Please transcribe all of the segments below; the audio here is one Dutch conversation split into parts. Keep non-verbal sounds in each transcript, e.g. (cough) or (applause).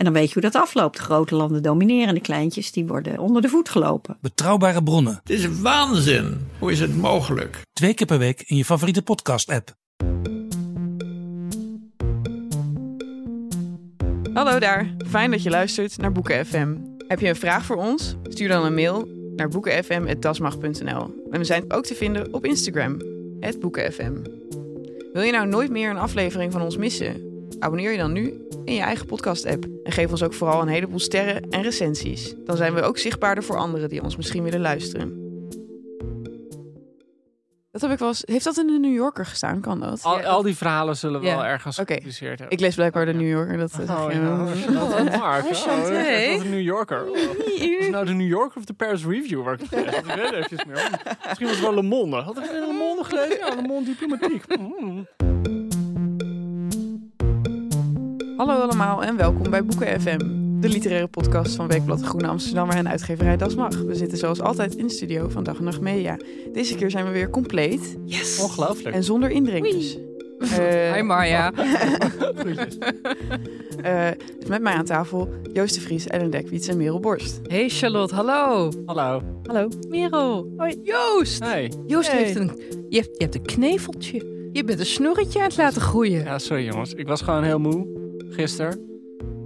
En dan weet je hoe dat afloopt. De grote landen domineren, de kleintjes die worden onder de voet gelopen. Betrouwbare bronnen, Het is waanzin. Hoe is het mogelijk? twee keer per week in je favoriete podcast-app. Hallo daar, fijn dat je luistert naar Boeken FM. Heb je een vraag voor ons? Stuur dan een mail naar boekenfm.dasmag.nl. En we zijn ook te vinden op Instagram, boekenfm. Wil je nou nooit meer een aflevering van ons missen? Abonneer je dan nu in je eigen podcast-app. En geef ons ook vooral een heleboel sterren en recensies. Dan zijn we ook zichtbaarder voor anderen die ons misschien willen luisteren. Dat heb ik wel eens... Heeft dat in de New Yorker gestaan? Kan dat? Al, al die verhalen zullen wel ergens Oké. gepubliceerd hebben. Ik lees blijkbaar de New Yorker. Dat, dat (laughs) Oh, ja. Oh, is Mark. Oh, is een New Yorker. (laughs) Oh. Is het nou de New Yorker of de Paris Review waar ik het weet even meer. Misschien was het wel Le Monde. Had ik Le Monde gelezen? Ja, Le Monde Diplomatiek. Mm. Hallo allemaal en welkom bij Boeken FM, de literaire podcast van Weekblad de Groene Amsterdammer en uitgeverij Das Mag. We zitten zoals altijd in de studio van Dag en Nacht Media. Deze keer zijn we weer compleet Ongelooflijk. en zonder indringers. (laughs) Eh, Hi Marja. (laughs) Eh, dus met mij aan tafel Joost de Vries, Ellen Dekwiets en Merel Borst. Hey Charlotte, hallo. Hallo. Hallo. Merel. Hoi. Joost. Hey. Joost Hey. heeft een, je, hebt, je hebt een kneveltje. Je bent een snorretje aan het laten groeien. Ja, sorry jongens. Ik was gewoon heel moe gisteren.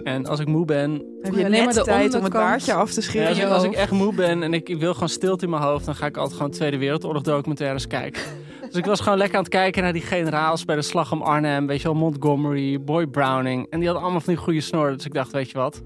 En als ik moe ben... Heb Ja, je alleen net maar de tijd om het baardje af te Ja, scheren? ik, als ik echt moe ben en ik, ik wil gewoon stilte in mijn hoofd... dan ga ik altijd gewoon Tweede Wereldoorlog documentaires kijken. (laughs) Dus ik was gewoon lekker aan het kijken naar die generaals bij de slag om Arnhem. Weet je wel, Montgomery, Boy Browning. En die hadden allemaal van die goede snor. Dus ik dacht, weet je wat?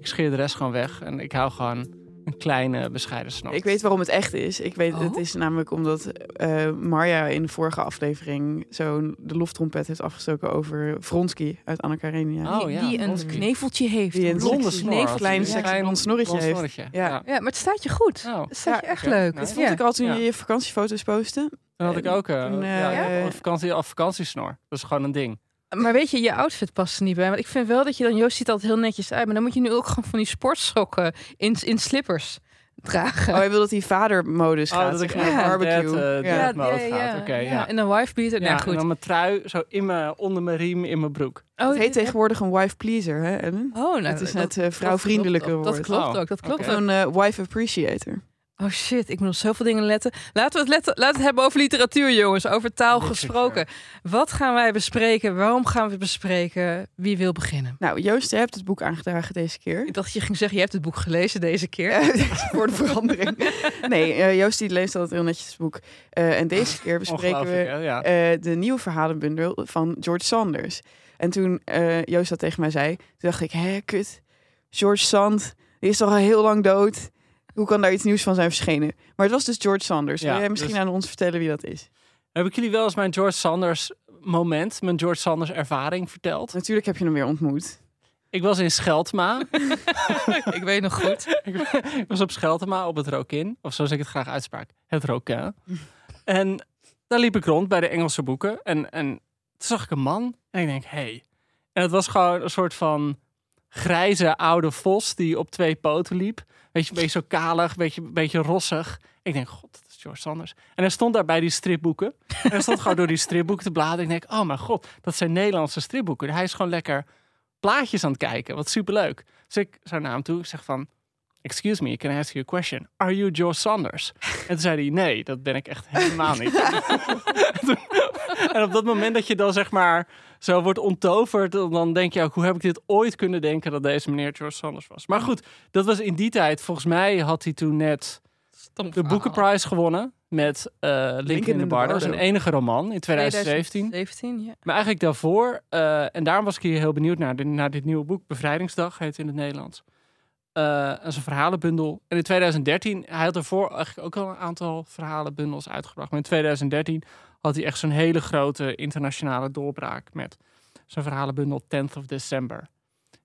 Ik scheer de rest gewoon weg. En ik hou gewoon een kleine, bescheiden snor. Ik weet waarom het echt is. Ik weet, Oh? Het is namelijk omdat eh Marja in de vorige aflevering zo de loftrompet heeft afgestoken over Vronsky uit Anna Karenina. Oh, ja, die een Vronsky. kneveltje heeft. Die een blonde snor. klein blond snorretje heeft. snorretje. Ja. Ja. Ja, maar het staat je goed. Oh, Het staat je Ja, echt leuk. Dat vond Ja. ik al toen Ja. je je vakantiefoto's postte. Dat had ik ook. eh, Toen, eh, ja, ja? Een vakantie, of vakantiesnor. Dat is gewoon een ding. Maar weet je, je outfit past er niet bij. Want ik vind wel dat je dan, Joost ziet altijd heel netjes uit. Maar dan moet je nu ook gewoon van die sportsokken in, in slippers dragen. Oh, hij wil dat hij vadermodus Oh, gaat. dat ik naar een barbecue. dad, eh, ja. dad mode gaat. Oké, ja. En een wife beater. Ja, nou en goed. dan mijn trui zo in mijn, onder mijn riem in mijn broek. Oh, Het heet tegenwoordig een wife pleaser, hè Ellen? Oh, nou, het is dat- net uh, dat vrouwvriendelijke klopt ook. woord. Dat klopt Oh, ook, dat klopt ook. Zo'n eh, wife appreciator. Oh shit, ik moet op zoveel dingen letten. Laten we het, letten, laten we het hebben over literatuur, jongens. Over taal gesproken. Wat gaan wij bespreken? Waarom gaan we het bespreken? Wie wil beginnen? Nou, Joost, je hebt het boek aangedragen deze keer. Ik dacht dat je ging zeggen, je hebt het boek gelezen deze keer. (laughs) Voor de verandering. Nee, eh, Joost die leest altijd heel netjes het boek. Eh, en deze keer bespreken we? Ja. eh, de nieuwe verhalenbundel van George Sanders. En toen eh, Joost dat tegen mij zei, toen dacht ik, hè, kut. George Sand, die is toch al heel lang dood. Hoe kan daar iets nieuws van zijn verschenen? Maar het was dus George Sanders. Ja, Wil jij misschien dus- aan ons vertellen wie dat is? Heb ik jullie wel eens mijn George Sanders moment, mijn George Sanders ervaring verteld? Natuurlijk heb je hem weer ontmoet. Ik was in Scheltma. (laughs) ik weet nog goed. (laughs) ik was op Scheltema op het Rokin. Of zoals ik het graag uitspraak, het Rokin. en daar liep ik rond bij de Engelse boeken. En, en toen zag ik een man. En ik denk, hé. Hey. En het was gewoon een soort van grijze oude vos die op twee poten liep. Weet je, een beetje zo kalig, beetje, beetje rossig. Ik denk, god, dat is George Sanders. En hij stond daar bij die stripboeken. en hij stond gewoon door die stripboeken te bladeren. Ik denk, oh mijn god, dat zijn Nederlandse stripboeken. Hij is gewoon lekker plaatjes aan het kijken. Wat superleuk. Dus ik zou naar hem toe. Zeg van, excuse me, can I ask you a question? Are you George Sanders? En toen zei hij, nee, dat ben ik echt helemaal niet. (laughs) En op dat moment dat je dan zeg maar zo wordt onttoverd, dan denk je ook, hoe heb ik dit ooit kunnen denken dat deze meneer George Sanders was? Maar goed, dat was in die tijd, volgens mij had hij toen net de Boekenprijs gewonnen met eh Lincoln in the Bardo, zijn enige roman in 2017. 2017, ja. Maar eigenlijk daarvoor, eh, en daarom was ik hier heel benieuwd naar, de- naar dit nieuwe boek, Bevrijdingsdag heet het in het Nederlands. Eh dat is een verhalenbundel. En in 2013, hij had daarvoor eigenlijk ook al een aantal verhalenbundels uitgebracht. Maar in 2013 had hij echt zo'n hele grote internationale doorbraak met zijn verhalenbundel 10th of December.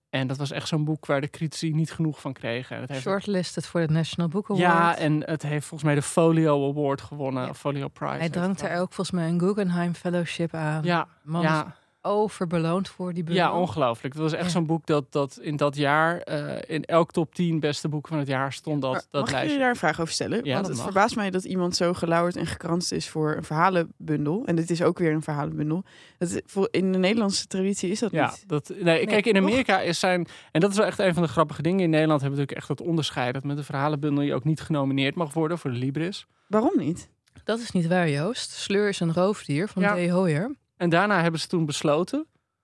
En dat was echt zo'n boek waar de critici niet genoeg van kregen. En het heeft Shortlisted voor de National Book Award. ja, en het heeft volgens mij de Folio Award gewonnen. Ja. Folio Prize. Hij het er ook volgens mij een Guggenheim Fellowship aan. Ja, Man ja, overbeloond voor die bundel. ja, ongelooflijk. Het was echt Ja. zo'n boek dat, dat in dat jaar eh, in elk top 10 beste boeken van het jaar stond dat, Maar dat mag ik lijstje. jullie daar een vraag over stellen? Ja, Want dat het mag. verbaast mij dat iemand zo gelauwerd en gekranst is voor een verhalenbundel. En dit is ook weer een verhalenbundel. Dat, is- voor- in de Nederlandse traditie is dat Ja, niet. dat, nee, kijk, in? Amerika is zijn. En dat is wel echt een van de grappige dingen. In Nederland hebben we natuurlijk echt dat onderscheid. Dat met een verhalenbundel je ook niet genomineerd mag worden voor de Libris. Waarom niet? Dat is niet waar, Joost. Sleur is een roofdier van Ja. D. Hoyer. En daarna hebben ze toen besloten.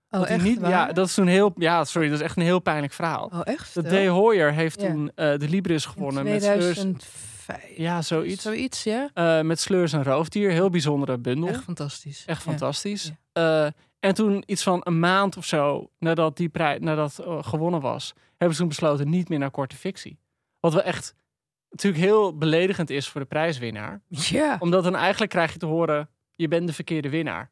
Oh, dat hij echt niet, waar? ja, dat is toen heel. Ja, sorry, dat is echt een heel pijnlijk verhaal. Oh, echt? Dat wel? D. Hoyer heeft Ja. toen eh, de Libris gewonnen In met sleurs. 2005. Ja, zoiets. Zoiets, ja. Eh, met sleurs en roofdier. Heel bijzondere bundel. Echt Echt, fantastisch. Ja. fantastisch. Eh, en toen iets van een maand of zo nadat die prijs nadat gewonnen was, hebben ze toen besloten niet meer naar korte fictie. Wat wel echt natuurlijk heel beledigend is voor de prijswinnaar. Ja, Omdat dan eigenlijk krijg je te horen, je bent de verkeerde winnaar.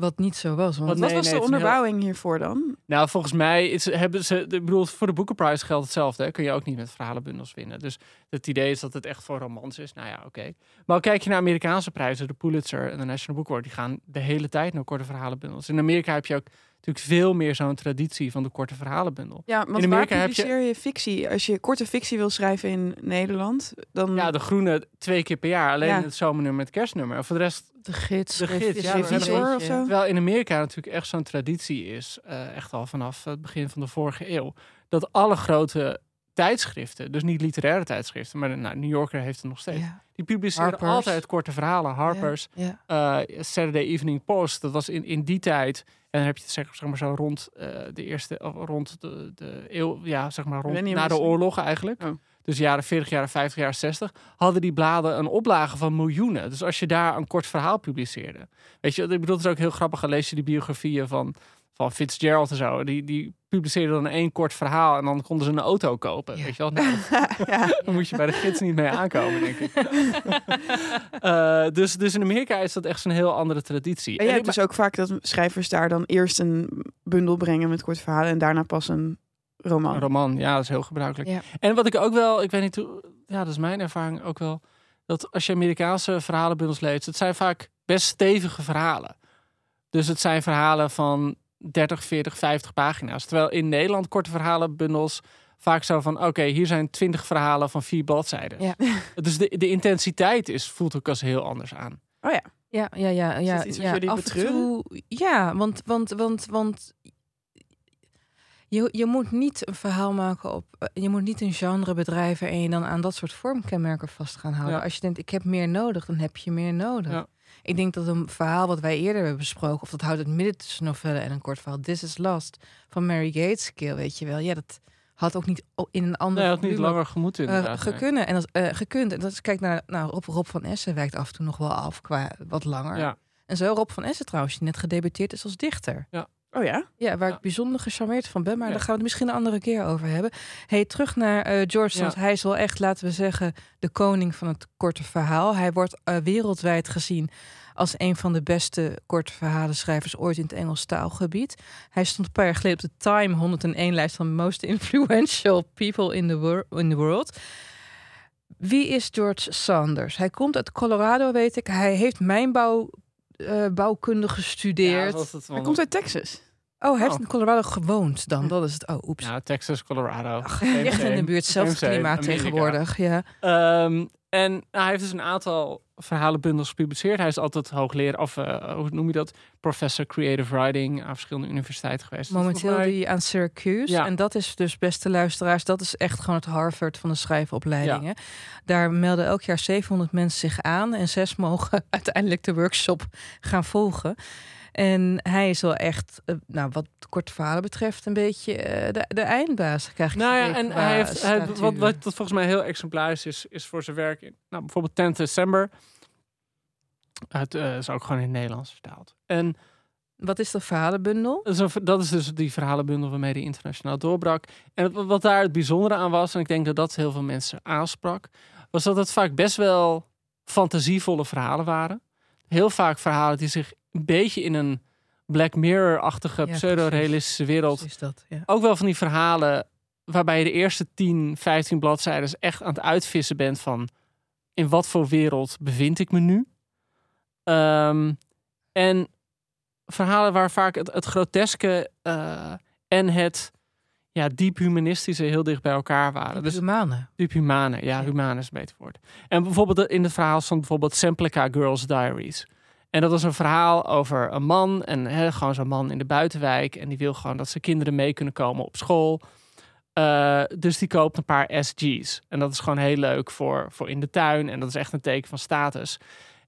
Wat niet zo was. Want Wat Wat Nee, was nee, de onderbouwing hiervoor dan? Nou, volgens mij is, hebben ze, ik bedoel, voor de Boekenprijs geldt hetzelfde. Hè? Kun je ook niet met verhalenbundels winnen. Dus het idee is dat het echt voor romans is. Nou ja, oké. Maar kijk je naar Amerikaanse prijzen, de Pulitzer en de National Book Award, die gaan de hele tijd naar korte verhalenbundels. In Amerika heb je ook natuurlijk veel meer zo'n traditie van de korte verhalenbundel. Ja, want In waar Amerika heb je- publiceer je... fictie? Als je korte fictie wil schrijven in Nederland, dan... Ja, de groene twee keer per jaar. Alleen Ja. het zomernummer met kerstnummer. En voor de rest, de gids, De gids, ja, Visor of beetje- zo? Terwijl in Amerika natuurlijk echt zo'n traditie is, eh, echt al vanaf het begin van de vorige eeuw, dat alle grote tijdschriften, dus niet literaire tijdschriften, maar de nou, New Yorker heeft het nog steeds, Ja, die publiceren Harper's. altijd korte verhalen. Harper's, ja. eh, Saturday Evening Post, dat was in, in die tijd, en dan heb je het zeg, zeg maar zo rond eh, de eerste, of rond de, de eeuw, ja, zeg maar rond na de oorlog eigenlijk. Oh. Dus jaren 40, jaren 50, jaren 60, hadden die bladen een oplage van miljoenen. Dus als je daar een kort verhaal publiceerde. Weet je, ik bedoel, het is ook heel grappig. Dan lees je die biografieën van, van Fitzgerald en zo. Die, die publiceerden dan één kort verhaal en dan konden ze een auto kopen. Ja. Weet je wel? Nou, (laughs) ja. dan moet je bij de gids niet mee aankomen, denk ik. (laughs) Eh, dus, dus in Amerika is dat echt zo'n heel andere traditie. En je hebt dus ook vaak dat schrijvers daar dan eerst een bundel brengen met korte verhalen en daarna pas een roman. Een roman, ja, dat is heel gebruikelijk. Ja. En wat ik ook wel, ik weet niet hoe, ja, dat is mijn ervaring ook wel, dat als je Amerikaanse verhalenbundels leest, het zijn vaak best stevige verhalen. Dus het zijn verhalen van 30, 40, 50 pagina's. Terwijl in Nederland korte verhalenbundels vaak zo van, oké, hier zijn 20 verhalen van vier bladzijden. Ja. (laughs) Dus de, de intensiteit is, voelt ook als heel anders aan. Oh ja. Ja, ja, ja. ja, ja. jullie Af en toe, ja, want, want, want, want je, je moet niet een verhaal maken op. eh, Je moet niet een genre bedrijven en je dan aan dat soort vormkenmerken vast gaan houden. Ja. Als je denkt, ik heb meer nodig, dan heb je meer nodig. Ja. Ik denk dat een verhaal wat wij eerder hebben besproken, of dat houdt het midden tussen novelle en een kort verhaal, This is Last van Mary Gateskill, weet je wel. Ja, dat had ook niet in een ander Nee, had niet langer inderdaad. nee. gekunnen. En dat, eh, gekund. En dat is, kijk naar nou, Rob, Rob van Essen wijkt af en toe nog wel af qua wat langer. Ja. En zo Rob van Essen trouwens, die net gedebuteerd is als dichter. Oh ja? Ja, waar Ja. ik bijzonder gecharmeerd van ben. Maar Ja. daar gaan we het misschien een andere keer over hebben. Hey, terug naar eh, George Ja. Sand. Hij is wel echt, laten we zeggen, de koning van het korte verhaal. Hij wordt wereldwijd gezien als een van de beste korte verhalenschrijvers ooit in het Engels taalgebied. Hij stond een paar jaar geleden op de Time 101 lijst van most influential people in the, in the world. Wie is George Sanders? Hij komt uit Colorado, weet ik. Hij heeft mijnbouw, eh, bouwkunde gestudeerd. Ja, het Hij komt uit Texas. Oh, hij heeft Oh. in Colorado gewoond dan. Dat is het. Oh, oeps. Ja, Texas, Colorado. Ach, echt in de buurt. Zelfs klimaat tegenwoordig. Ja. Ehm, en nou, hij heeft dus een aantal verhalenbundels gepubliceerd. Hij is altijd hoogleraar, of eh, hoe noem je dat? Professor Creative Writing aan verschillende universiteiten geweest. Momenteel die aan Syracuse. Ja. En dat is dus, beste luisteraars, dat is echt gewoon het Harvard van de schrijfopleidingen. Daar melden elk jaar 700 mensen zich aan. En zes mogen (laughs) uiteindelijk de workshop gaan volgen. En hij is wel echt, eh, nou, wat korte verhalen betreft, een beetje eh, de, de eindbaas. Krijg Nou ja, en hij heeft, hij, wat, wat dat volgens mij heel exemplarisch is, is voor zijn werk. In, nou, bijvoorbeeld 10 december. Het eh, is ook gewoon in het Nederlands vertaald. En Wat is de verhalenbundel? dat is, dat dus die verhalenbundel waarmee hij internationaal doorbrak. En wat daar het bijzondere aan was, en ik denk dat dat heel veel mensen aansprak, was dat het vaak best wel fantasievolle verhalen waren. Heel vaak verhalen die zich een beetje in een Black Mirror-achtige Ja, pseudo-realistische wereld. Is dat, ja. Ook wel van die verhalen waarbij je de eerste 10, 15 bladzijden echt aan het uitvissen bent van in wat voor wereld bevind ik me nu. Ehm, en verhalen waar vaak het, het groteske eh, en het ja, diep humanistische heel dicht bij elkaar waren. Dus humane. diep humane, ja, humane is een beter woord. En bijvoorbeeld in het verhaal stond bijvoorbeeld Semplica Girls Diaries. En dat was een verhaal over een man en gewoon zo'n man in de buitenwijk. En die wil gewoon dat zijn kinderen mee kunnen komen op school. Eh, dus die koopt een paar SG's. En dat is gewoon heel leuk voor, voor in de tuin. En dat is echt een teken van status.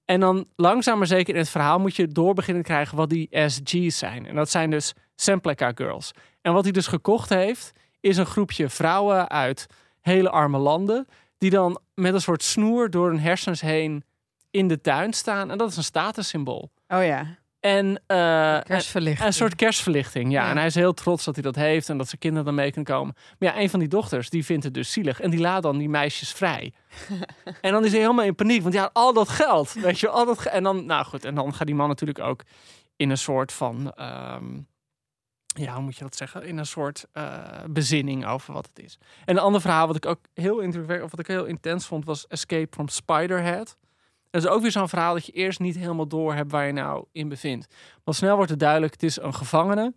En dan langzaam maar zeker in het verhaal moet je door beginnen krijgen wat die SG's zijn. En dat zijn dus Semplica Girls. En wat hij dus gekocht heeft, is een groepje vrouwen uit hele arme landen. Die dan met een soort snoer door hun hersens heen in de tuin staan. En dat is een statussymbool. Oh ja. En eh, Kerstverlichting. een soort kerstverlichting, ja. Ja. En hij is heel trots dat hij dat heeft en dat zijn kinderen dan mee kunnen komen. Maar ja, een van die dochters, die vindt het dus zielig. En die laat dan die meisjes vrij. (laughs) en dan is hij helemaal in paniek, want ja, al dat geld, weet je, al dat ge- En dan, nou goed, en dan gaat die man natuurlijk ook in een soort van, ehm, ja, hoe moet je dat zeggen? In een soort eh, bezinning over wat het is. En een ander verhaal wat ik ook heel of wat ik heel intens vond, was Escape from Spiderhead. Dat is ook weer zo'n verhaal dat je eerst niet helemaal door hebt waar je nou in bevindt. Want snel wordt het duidelijk, het is een gevangene.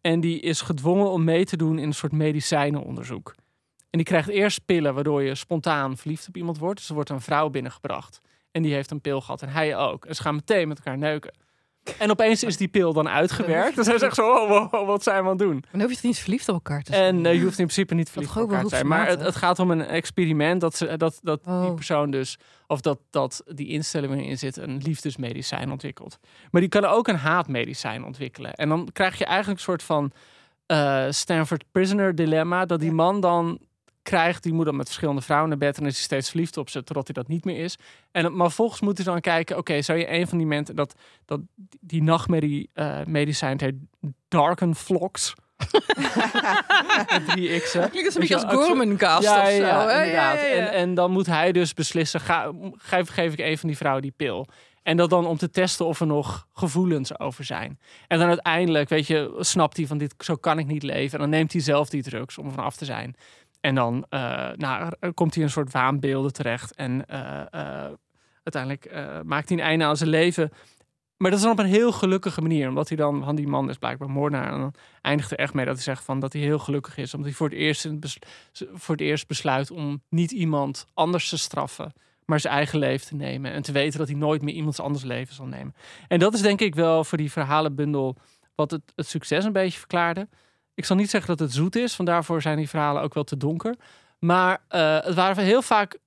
En die is gedwongen om mee te doen in een soort medicijnenonderzoek. En die krijgt eerst pillen waardoor je spontaan verliefd op iemand wordt. Dus er wordt een vrouw binnengebracht. En die heeft een pil gehad en hij ook. En ze gaan meteen met elkaar neuken. En opeens is die pil dan uitgewerkt. Dus hij zegt zo, oh, wow, wow, wat zijn we aan het doen? Dan hoef je het niet verliefd op elkaar te zijn. En eh, je hoeft in principe niet verliefd op elkaar te zijn. Maar het, het gaat om een experiment dat, ze, dat, dat die Oh. persoon dus, of dat, dat die instelling waarin zit, een liefdesmedicijn ontwikkelt. Maar die kan ook een haatmedicijn ontwikkelen. En dan krijg je eigenlijk een soort van eh, Stanford Prisoner dilemma. Dat die man dan krijgt, die moet dan met verschillende vrouwen naar bed en is hij steeds verliefd op ze, totdat hij dat niet meer is. En, maar volgens moet hij dan kijken, oké, zou je een van die mensen, dat, dat die nachtmerrie eh medicijn, heet Darkenflox. (laughs) Met drie x'en. Klinkt een beetje als Gormancast ja, of zo. ja. Ja. En, en dan moet hij dus beslissen, ga, geef, geef ik een van die vrouwen die pil. En dat dan om te testen of er nog gevoelens over zijn. En dan uiteindelijk, weet je, snapt hij van dit, zo kan ik niet leven. En dan neemt hij zelf die drugs om er van af te zijn. En dan eh, nou, komt hij een soort waanbeelden terecht. En eh, eh, uiteindelijk maakt hij een einde aan zijn leven. Maar dat is dan op een heel gelukkige manier. Omdat hij dan, van die man is blijkbaar moordenaar. En dan eindigt er echt mee dat hij zegt van dat hij heel gelukkig is. Omdat hij voor het eerst, voor het eerst besluit om niet iemand anders te straffen. Maar zijn eigen leven te nemen. En te weten dat hij nooit meer iemands anders leven zal nemen. En dat is denk ik wel voor die verhalenbundel wat het, het succes een beetje verklaarde. Ik zal niet zeggen dat het zoet is, want daarvoor zijn die verhalen ook wel te donker. Maar eh, het waren heel vaak,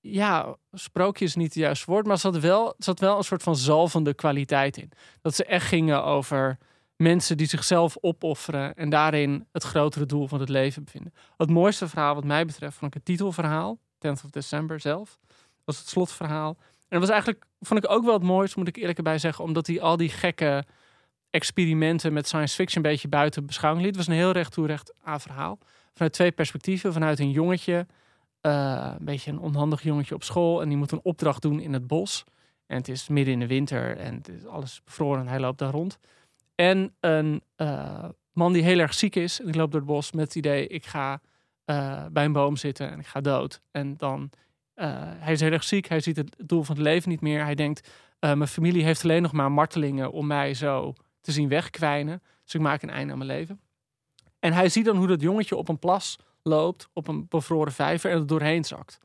ja, sprookje is niet het juiste woord, maar er zat wel, zat wel een soort van zalvende kwaliteit in. Dat ze echt gingen over mensen die zichzelf opofferen en daarin het grotere doel van het leven bevinden. Het mooiste verhaal wat mij betreft vond ik het titelverhaal, 10th of December zelf, was het slotverhaal. En dat was eigenlijk, vond ik ook wel het mooiste, moet ik eerlijk erbij zeggen, omdat hij al die gekke experimenten met science fiction een beetje buiten beschouwing liet. Het was een heel recht toe recht aan verhaal. Vanuit twee perspectieven. Vanuit een jongetje, eh, een beetje een onhandig jongetje op school. En die moet een opdracht doen in het bos. En het is midden in de winter en het is alles bevroren en hij loopt daar rond. En een eh, man die heel erg ziek is en die loopt door het bos met het idee... ik ga eh, bij een boom zitten en ik ga dood. En dan, hij is heel erg ziek, hij ziet het doel van het leven niet meer. Hij denkt, mijn familie heeft alleen nog maar martelingen om mij zo te zien wegkwijnen. Dus ik maak een einde aan mijn leven. En hij ziet dan hoe dat jongetje op een plas loopt, op een bevroren vijver en er doorheen zakt.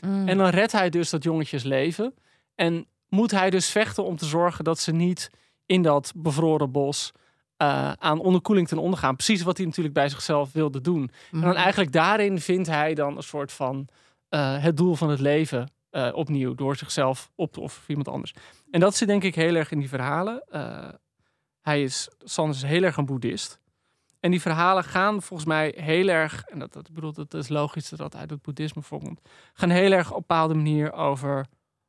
Mm. En dan redt hij dus dat jongetjes leven. En moet hij dus vechten om te zorgen dat ze niet in dat bevroren bos eh, aan onderkoeling ten onder gaan. Precies wat hij natuurlijk bij zichzelf wilde doen. En Mm. dan eigenlijk daarin vindt hij dan een soort van eh, het doel van het leven eh, opnieuw door zichzelf op te offeren voor iemand anders. En dat zit denk ik heel erg in die verhalen. Hij is, Sanders is heel erg een boeddhist. En die verhalen gaan volgens mij heel erg, en dat, dat, bedoel, dat is logisch dat dat uit het boeddhisme voorkomt, gaan heel erg op een bepaalde manier over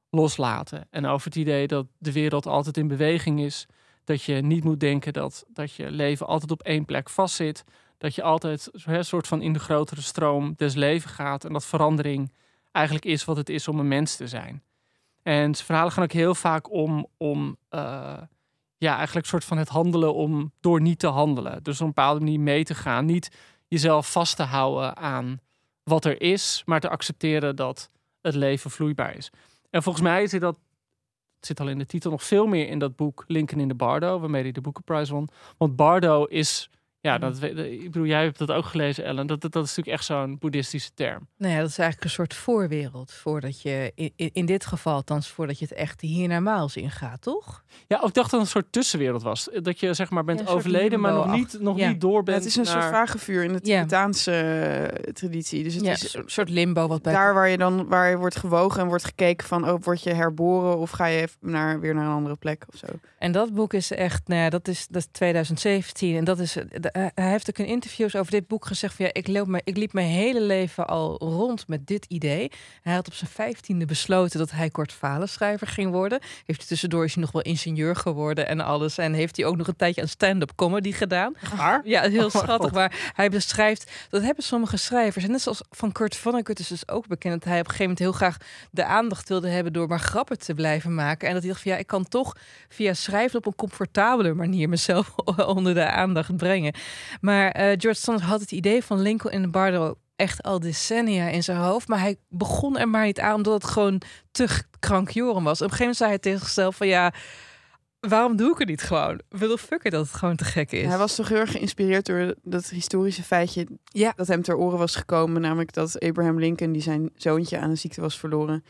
loslaten. En over het idee dat de wereld altijd in beweging is. Dat je niet moet denken dat, dat je leven altijd op één plek vastzit. Dat je altijd een soort van in de grotere stroom des leven gaat. En dat verandering eigenlijk is wat het is om een mens te zijn. En zijn verhalen gaan ook heel vaak om, om eh, ja, eigenlijk soort van het handelen om door niet te handelen. Dus op een bepaalde manier mee te gaan. Niet jezelf vast te houden aan wat er is, maar te accepteren dat het leven vloeibaar is. En volgens mij zit dat, zit al in de titel, nog veel meer in dat boek Lincoln in de Bardo, waarmee hij de Boekenprijs won. Want Bardo is ja, dat, weet- ik bedoel, jij hebt dat ook gelezen, Ellen. Dat, dat, dat is natuurlijk echt zo'n boeddhistische term. Nou ja, dat is eigenlijk een soort voorwereld. Voordat je, in, in- in dit geval althans, voordat je het echt hiernamaals ingaat, toch? Ja, ook dacht dat het een soort tussenwereld was. Dat je zeg maar bent Ja, overleden, maar nog niet, nog Ja. niet door Ja, bent het is een naar... soort vagevuur in de Ja. Tibetaanse eh, traditie. Dus het ja, is een soort limbo wat bij... daar waar je dan waar je wordt gewogen en wordt gekeken van, oh, word je herboren of ga je even naar, weer naar een andere plek of zo. En dat boek is echt, nou ja, dat is, dat is 2017. En dat is, de- hij hij heeft ook in interviews over dit boek gezegd van ja, ik, loop me, ik liep mijn hele leven al rond met dit idee. Hij had op zijn vijftiende besloten dat hij kortverhalenschrijver ging worden. Heeft hij tussendoor is hij nog wel ingenieur geworden en alles. En heeft hij ook nog een tijdje aan stand-up comedy gedaan. Waar? Ja, heel Oh schattig. Maar hij beschrijft, dat hebben sommige schrijvers. En net zoals van Kurt Vonnegut is dus ook bekend... dat hij op een gegeven moment heel graag de aandacht wilde hebben... door maar grappen te blijven maken. En dat hij dacht van ja, ik kan toch via schrijven op een comfortabele manier... mezelf (laughs) onder de aandacht brengen. Maar eh, George Sanders had het idee van Lincoln in de Bardo echt al decennia in zijn hoofd. Maar hij begon er maar niet aan, omdat het gewoon te krankjoren was. Op een gegeven moment zei hij tegen zichzelf van ja... Waarom doe ik het niet gewoon? Wil fuck it dat het gewoon te gek is. Hij was toch heel erg geïnspireerd door dat historische feitje Ja. dat hem ter oren was gekomen. Namelijk dat Abraham Lincoln, die zijn zoontje aan een ziekte was verloren,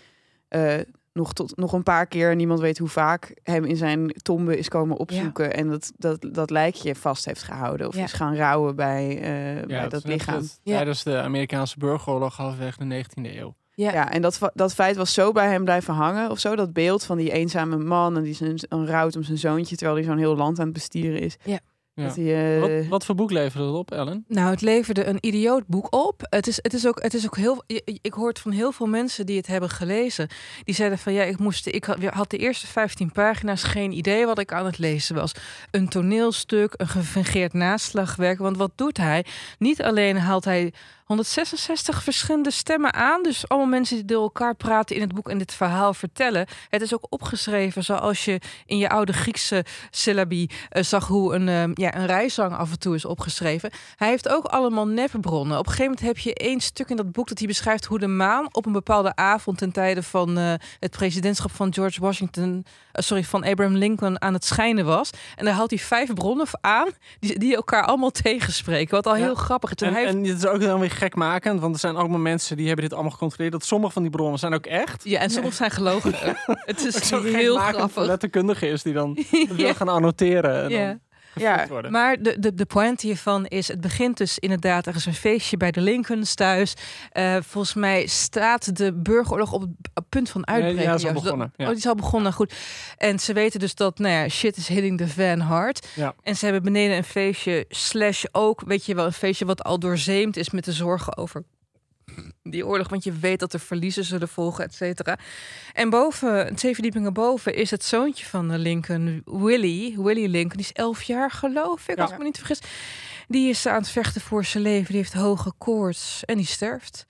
eh, nog, tot, nog een paar keer, niemand weet hoe vaak, hem in zijn tombe is komen opzoeken. En dat, dat, dat lijkje vast heeft gehouden. Of Ja. is gaan rouwen bij, eh, Ja, bij het dat lichaam. Ja. Tijdens de Amerikaanse burgeroorlog halverwege de 19e eeuw. Ja. Ja, en dat, dat feit was zo bij hem blijven hangen of zo. Dat beeld van die eenzame man en die zijn, een rouwt om zijn zoontje, terwijl hij zo'n heel land aan het bestieren is. Ja. Ja. Dat hij, eh, Wat, wat voor boek leverde dat op, Ellen? Nou, het leverde een idioot boek op. Het is, het is, ook, het is ook heel. Ik hoor het van heel veel mensen die het hebben gelezen. Die zeiden van ja, ik moest. Ik had, had de eerste 15 pagina's geen idee wat ik aan het lezen was. Een toneelstuk, een gefingeerd naslagwerk. Want wat doet hij? Niet alleen haalt hij 166 verschillende stemmen aan. Dus allemaal mensen die door elkaar praten in het boek en dit verhaal vertellen. Het is ook opgeschreven zoals je in je oude Griekse syllabi eh, zag hoe een, ehm, ja, een rijzang af en toe is opgeschreven. Hij heeft ook allemaal nepbronnen. Op een gegeven moment heb je één stuk in dat boek dat hij beschrijft hoe de maan op een bepaalde avond ten tijde van eh, het presidentschap van George Washington, eh, sorry, van Abraham Lincoln aan het schijnen was. En daar haalt hij vijf bronnen aan die, die elkaar allemaal tegenspreken. Wat al Ja. heel grappig is. En En, hij heeft- en het is ook dan weer gekmakend, want er zijn allemaal mensen die hebben dit allemaal gecontroleerd. Dat sommige van die bronnen zijn ook echt. ja, en sommige zijn gelogen. (laughs) het is zo heel grappig. letterkundige is die dan (laughs) wil gaan annoteren. En dan Ja, worden. Maar de, de, de pointe hiervan is, het begint dus inderdaad, er is een feestje bij de Lincolns thuis. Eh, volgens mij staat de burgeroorlog op het punt van uitbreken. ja, is al juist. begonnen, ja. Oh, die is al begonnen, goed. En ze weten dus dat, nou ja, shit is hitting the van hard. Ja. En ze hebben beneden een feestje, slash ook, weet je wel, een feestje wat al doorzeemd is met de zorgen over die oorlog. Want je weet dat er verliezen zullen volgen, et cetera. En boven, twee verdiepingen boven, is het zoontje van de Lincoln, Willie. Willie Lincoln, die is elf jaar, geloof ik, Ja. als ik me niet vergis. Die is aan het vechten voor zijn leven. Die heeft hoge koorts en die sterft.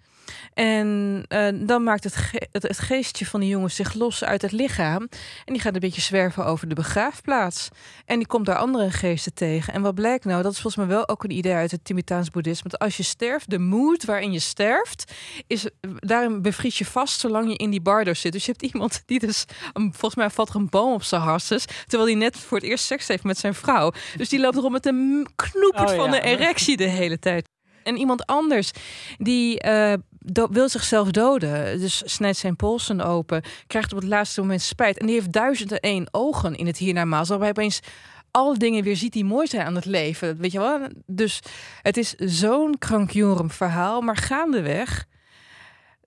En eh, dan maakt het, ge- het, het geestje van die jongen zich los uit het lichaam. En die gaat een beetje zwerven over de begraafplaats. En die komt daar andere geesten tegen. En wat blijkt nou? Dat is volgens mij wel ook een idee uit het Tibetaans boeddhisme. Dat als je sterft, de moed waarin je sterft, is daarin bevries je vast zolang je in die bardo zit. Dus je hebt iemand die dus, een- volgens mij valt er een boom op zijn harses, terwijl hij net voor het eerst seks heeft met zijn vrouw. Dus die loopt erom met een knoepert Oh, van ja. een erectie de hele tijd. En iemand anders die eh, wil zichzelf doden. Dus snijdt zijn polsen open. Krijgt op het laatste moment spijt. En die heeft duizend en één ogen in het hiernamaals. Waarbij opeens alle dingen weer ziet die mooi zijn aan het leven. Weet je wel? Dus het is zo'n krankjorum verhaal. Maar gaandeweg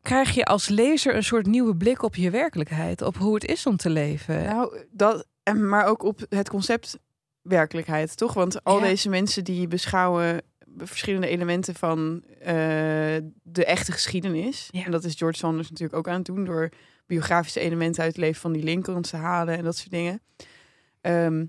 krijg je als lezer een soort nieuwe blik op je werkelijkheid. Op hoe het is om te leven. Nou, dat, en maar ook op het concept werkelijkheid, toch? Want al Ja. deze mensen die beschouwen verschillende elementen van eh, de echte geschiedenis. Ja. En dat is George Sanders natuurlijk ook aan het doen door biografische elementen uit het leven van die Lincolns te halen en dat soort dingen. Ehm,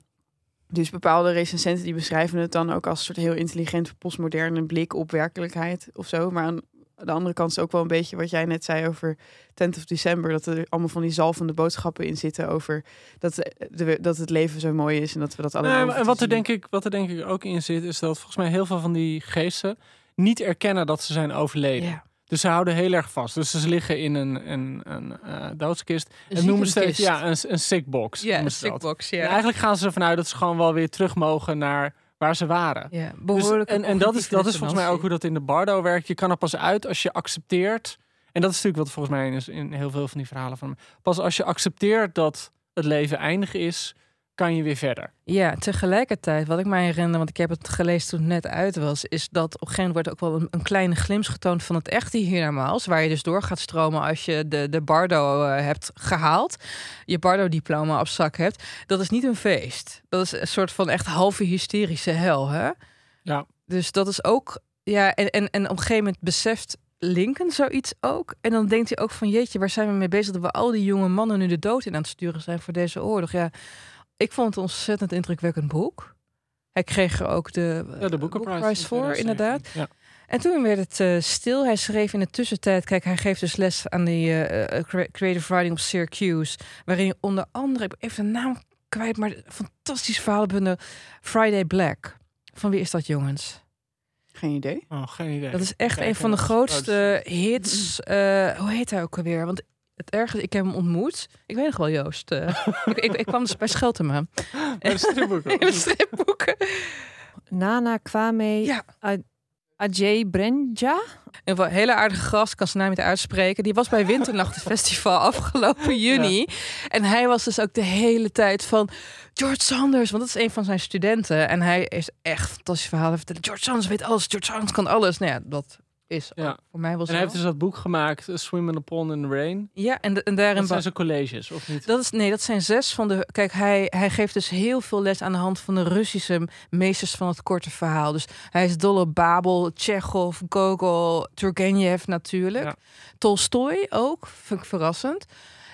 dus bepaalde recensenten die beschrijven het dan ook als een soort heel intelligente postmoderne blik op werkelijkheid of zo. Maar aan, de andere kant is ook wel een beetje wat jij net zei over 10th of December. Dat er allemaal van die zalvende boodschappen in zitten over dat, de, dat het leven zo mooi is en dat we dat allemaal. Nee, en wat er, denk ik, wat er denk ik ook in zit, is dat volgens mij heel veel van die geesten niet erkennen dat ze zijn overleden. Dus ze houden heel erg vast. Dus ze liggen in een, een, een eh, doodskist. en noemen ze het ja, een, een sick box. Ja, een sickbox, ja. eigenlijk gaan ze ervan uit dat ze gewoon wel weer terug mogen naar waar ze waren. ja Dus, behoorlijk. en, en dat is, dat is volgens mij ook hoe dat in de Bardo werkt. Je kan er pas uit als je accepteert. En dat is natuurlijk wat volgens mij in, in heel veel van die verhalen van. Pas als je accepteert dat het leven eindig is, kan je weer verder. Ja, tegelijkertijd, wat ik mij herinner, want ik heb het gelezen toen het net uit was, is dat op een gegeven moment wordt ook wel een, een kleine glimp getoond van het echte hiernamaals, waar je dus door gaat stromen als je de, de Bardo eh, hebt gehaald, je Bardo-diploma op zak hebt. Dat is niet een feest. Dat is een soort van echt halve hysterische hel, hè? Ja. Dus dat is ook, ja, en, en, en op een gegeven moment beseft Lincoln zoiets ook. En dan denkt hij ook van, jeetje, waar zijn we mee bezig dat we al die jonge mannen nu de dood in aan het sturen zijn voor deze oorlog? Ja, ik vond het een ontzettend indrukwekkend boek. Hij kreeg er ook de, Ja, de eh, boekenprijs. voor, inderdaad. Ja. En toen werd het eh, stil. Hij schreef in de tussentijd, kijk, hij geeft dus les aan die eh, eh, cre- creative writing op Syracuse, waarin hij onder andere, ik even de naam kwijt, maar fantastisch verhalenbundel Friday Black. Van wie is dat, jongens? Geen idee. Oh, geen idee. Dat is echt Kijk, een van de grootste hits. eh, hoe heet hij ook alweer? Want het ergste, ik heb hem ontmoet. Ik weet nog wel, Joost. eh, (laughs) ik, ik, ik kwam dus bij Scheltema. Bij de stripboeken. (laughs) In de stripboeken. Nana Kwame Ja. Ajay Brenja. Een hele aardige gast, kan zijn naam niet uitspreken. Die was bij Winternachtenfestival (laughs) afgelopen juni. En hij was dus ook de hele tijd van George Sanders, want dat is een van zijn studenten. En hij is echt fantastische verhalen vertellen. George Sanders weet alles, George Sanders kan alles. Nou ja, dat is Ja. ook voor mij wel En hij heeft dus dat boek gemaakt, A Swim in the Pond in the Rain. Ja, en, de- en daarin... Dat zijn zijn colleges, of niet? Dat is, nee, dat zijn zes van de. Kijk, hij, hij geeft dus heel veel les aan de hand van de Russische meesters van het korte verhaal. Dus hij is dol op Babel, Tsjechov, Gogol, Turgenev natuurlijk. Ja. Tolstoy ook, vind ik verrassend.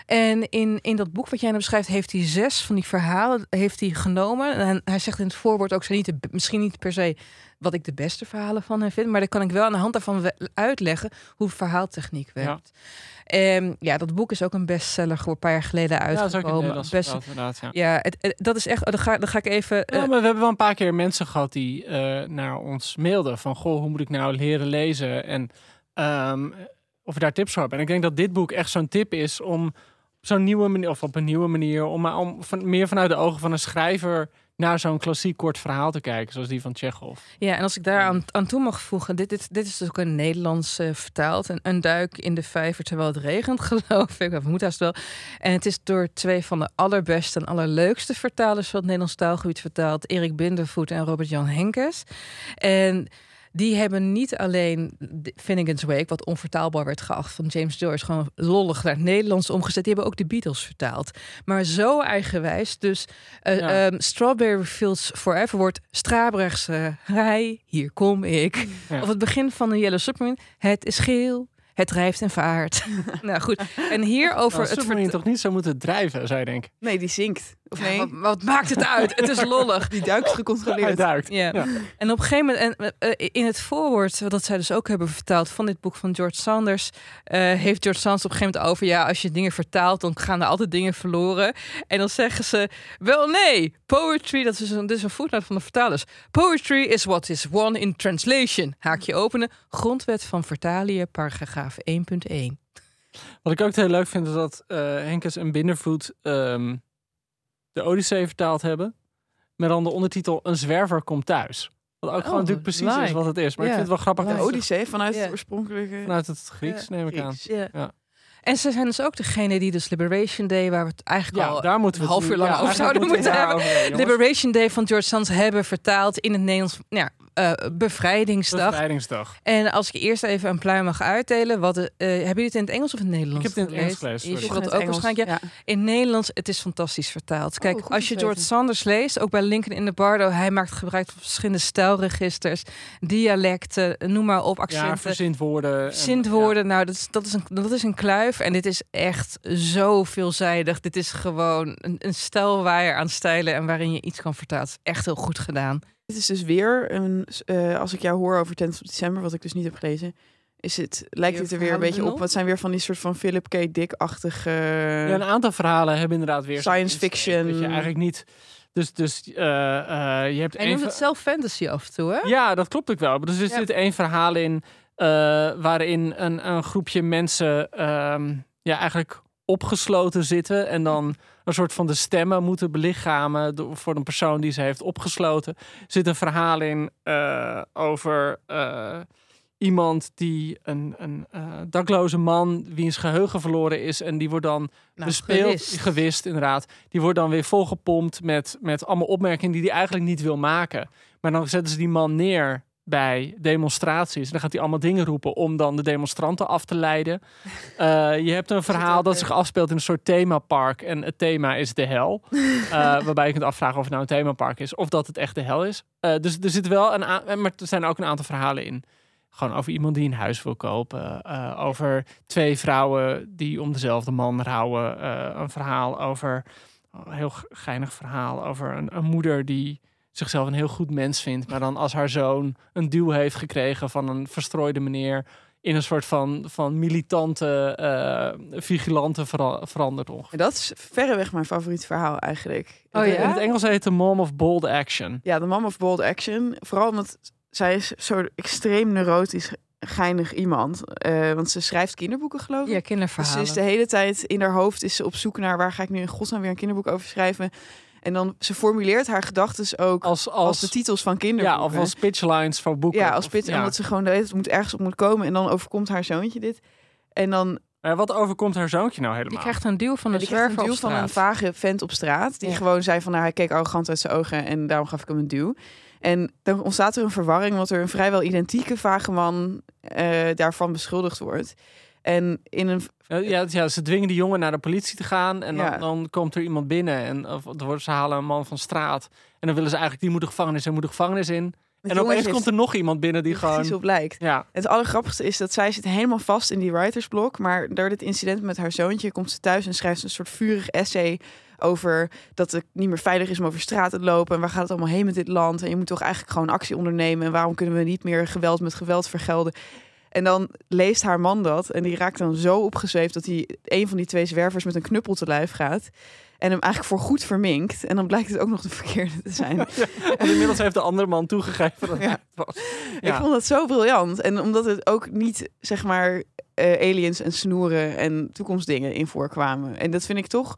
En in, in dat boek wat jij nou beschrijft, heeft hij zes van die verhalen heeft hij genomen. En hij zegt in het voorwoord ook, zijn niet de, misschien niet per se wat ik de beste verhalen van hem vind. Maar dan kan ik wel aan de hand daarvan uitleggen hoe verhaaltechniek werkt. En ja, dat boek is ook een bestseller een paar jaar geleden Ja, dat is uitgekomen. Best- inderdaad, ja. ja, het, het- dat is echt. oh, Dan ga, dan ga ik even. Ja, eh, maar we hebben wel een paar keer mensen gehad die eh, naar ons mailden van goh, hoe moet ik nou leren lezen en ehm, of we daar tips voor hebben. En ik denk dat dit boek echt zo'n tip is om zo'n nieuwe manier of op een nieuwe manier om, maar om van, meer vanuit de ogen van een schrijver naar zo'n klassiek kort verhaal te kijken, zoals die van Tsjechov. Ja, en als ik daar aan, aan toe mag voegen, dit, dit, dit is dus ook in Nederlands eh, vertaald. Een, een duik in de vijver terwijl het regent, (laughs) geloof ik. Of moet haast wel. En het is door twee van de allerbeste en allerleukste vertalers van het Nederlands taalgebied vertaald. Erik Bindervoet en Robert-Jan Henkes. En die hebben niet alleen Finnegan's Wake, wat onvertaalbaar werd geacht van James Joyce, gewoon lollig naar het Nederlands omgezet. Die hebben ook de Beatles vertaald. Maar zo eigenwijs. Dus eh, Ja. ehm, Strawberry Fields Forever wordt Strabrechtse Rij, hier kom ik. Ja. Of het begin van de Yellow Submarine. Het is geel, het drijft en vaart. (laughs) nou goed, en hier over Nou, het Submarine vert- toch niet zo moeten drijven, zou je denken. Nee, die zinkt. Of Ja, nee? wat, wat maakt het uit? Het is lollig. (laughs) Die duikt Hij gecontroleerd. duikt. Ja. Ja. En op een gegeven moment, en, eh, in het voorwoord, dat zij dus ook hebben vertaald van dit boek van George Sanders, eh, heeft George Sanders op een gegeven moment over, ja, als je dingen vertaalt, dan gaan er altijd dingen verloren. En dan zeggen ze, wel nee, poetry, dat is een, dit is een voetnoot van de vertalers. Poetry is what is one in translation. Haakje openen, grondwet van Vertalië, paragraaf 1.1. Wat ik ook heel leuk vind is dat eh Henkes en Bindervoet ehm, de Odyssee vertaald hebben. Met dan de ondertitel Een zwerver komt thuis. Wat ook Oh, gewoon natuurlijk precies is wat het is. Maar Ja, ik vind het wel grappig De Odyssee vanuit Ja. het oorspronkelijke... vanuit het Grieks, neem ik aan. Grieks. Ja. Ja. En ze zijn dus ook degene die dus Liberation Day, waar we het eigenlijk Ja, al daar moeten we een half uur lang ja, over zouden moeten hebben. Liberation Day van George Sanders hebben vertaald in het Nederlands nou, ja, eh, bevrijdingsdag. Bevrijdingsdag. En als ik eerst even een pluim mag uitdelen, wat, eh, hebben jullie het in het Engels of in het Nederlands? Ik heb het in het Engels gelezen? Je dat ook waarschijnlijk. Ja. In het Nederlands, het is fantastisch vertaald. Kijk, goed om als je George weten. Sanders leest, ook bij Lincoln in de Bardo, hij maakt gebruik van verschillende stijlregisters, dialecten, noem maar op, Ja, accenten. verzindwoorden. en- Zintwoorden, nou, dat is, dat, is een, dat is een kluif. En dit is echt zo veelzijdig. Dit is gewoon een, een stijlwaaier aan stijlen en waarin je iets kan vertalen. Het is echt heel goed gedaan. Dit is dus weer, een, eh, als ik jou hoor over 10 of December, wat ik dus niet heb gelezen, is het, lijkt het er weer een beetje op. Wat zijn weer van die soort van Philip K. Dick-achtige... Ja, een aantal verhalen hebben inderdaad weer Science fiction. Dat je eigenlijk niet. Dus, dus eh, eh, je hebt En noemt het zelf fantasy af en toe, hè? Ja, dat klopt ook wel. Maar Dus er Ja. zit één verhaal in eh, waarin een, een groepje mensen ehm, ja, eigenlijk opgesloten zitten en dan een soort van de stemmen moeten belichamen voor een persoon die ze heeft opgesloten. Er zit een verhaal in eh, over eh, iemand die een, een eh, dakloze man wiens geheugen verloren is en die wordt dan Nou, bespeeld, gewist. gewist. inderdaad. Die wordt dan weer volgepompt met, met allemaal opmerkingen die hij eigenlijk niet wil maken. Maar dan zetten ze die man neer bij demonstraties. Dan gaat hij allemaal dingen roepen om dan de demonstranten af te leiden. (laughs) Eh, je hebt een verhaal dat zich afspeelt in een soort themapark. En het thema is de hel. (laughs) Eh, waarbij je kunt afvragen of het nou een themapark is of dat het echt de hel is. Eh, dus er zit wel een maar er zijn ook een aantal verhalen in. Gewoon over iemand die een huis wil kopen. over twee vrouwen die om dezelfde man rouwen. een verhaal over, een heel geinig verhaal over een, een moeder die zichzelf een heel goed mens vindt. Maar dan als haar zoon een duw heeft gekregen van een verstrooide meneer. In een soort van, van militante, eh, vigilante vera- verandert ongeveer. En dat is verreweg mijn favoriet verhaal eigenlijk. Oh In ja? het Engels heet de Mom of Bold Action. Ja, de Mom of Bold Action. Vooral omdat zij is zo extreem neurotisch geinig iemand. Eh, want ze schrijft kinderboeken, geloof ik. Ja, Dus kinderverhalen. ze is de hele tijd in haar hoofd is ze op zoek naar waar ga ik nu in godsnaam weer een kinderboek over schrijven. En dan ze formuleert haar gedachten ook als, Als, als, de titels van ja, kinderboeken. of als pitchlines voor boeken. Ja, als Of- pit, ja. omdat ze gewoon weet het moet ergens op moet komen en dan overkomt haar zoontje dit. En dan Maar wat overkomt haar zoontje nou Die helemaal? krijgt een duw van de die krijgt zwerver een op duw van een vage vent op straat. Die Ja. gewoon zei van, nou, hij keek arrogant uit zijn ogen en daarom gaf ik hem een duw. En dan ontstaat er een verwarring, want er een vrijwel identieke vage man eh, daarvan beschuldigd wordt. En in een Ja, ja, ze dwingen die jongen naar de politie te gaan. En dan, Ja. dan komt er iemand binnen. En of, wordt- ze halen een man van straat. En dan willen ze eigenlijk, die moet de gevangenis en moet de gevangenis in. En jongen opeens komt er nog iemand binnen die die precies gewoon... op lijkt. Ja, Het allergrappigste is dat zij zit helemaal vast in die writersblok. Maar door dit incident met haar zoontje komt ze thuis en schrijft ze een soort vurig essay over dat het niet meer veilig is om over straat te lopen. En waar gaat het allemaal heen met dit land? En je moet toch eigenlijk gewoon actie ondernemen. En waarom kunnen we niet meer geweld met geweld vergelden? En dan leest haar man dat. En die raakt dan zo opgezweefd dat hij een van die twee zwervers met een knuppel te lijf gaat. En hem eigenlijk voor goed verminkt. En dan blijkt het ook nog de verkeerde te zijn. (laughs) en inmiddels heeft de andere man toegegeven dat Ja. het was. Ik vond dat zo briljant. En omdat het ook niet, zeg maar, eh, aliens en snoeren en toekomstdingen in voorkwamen. En dat vind ik toch,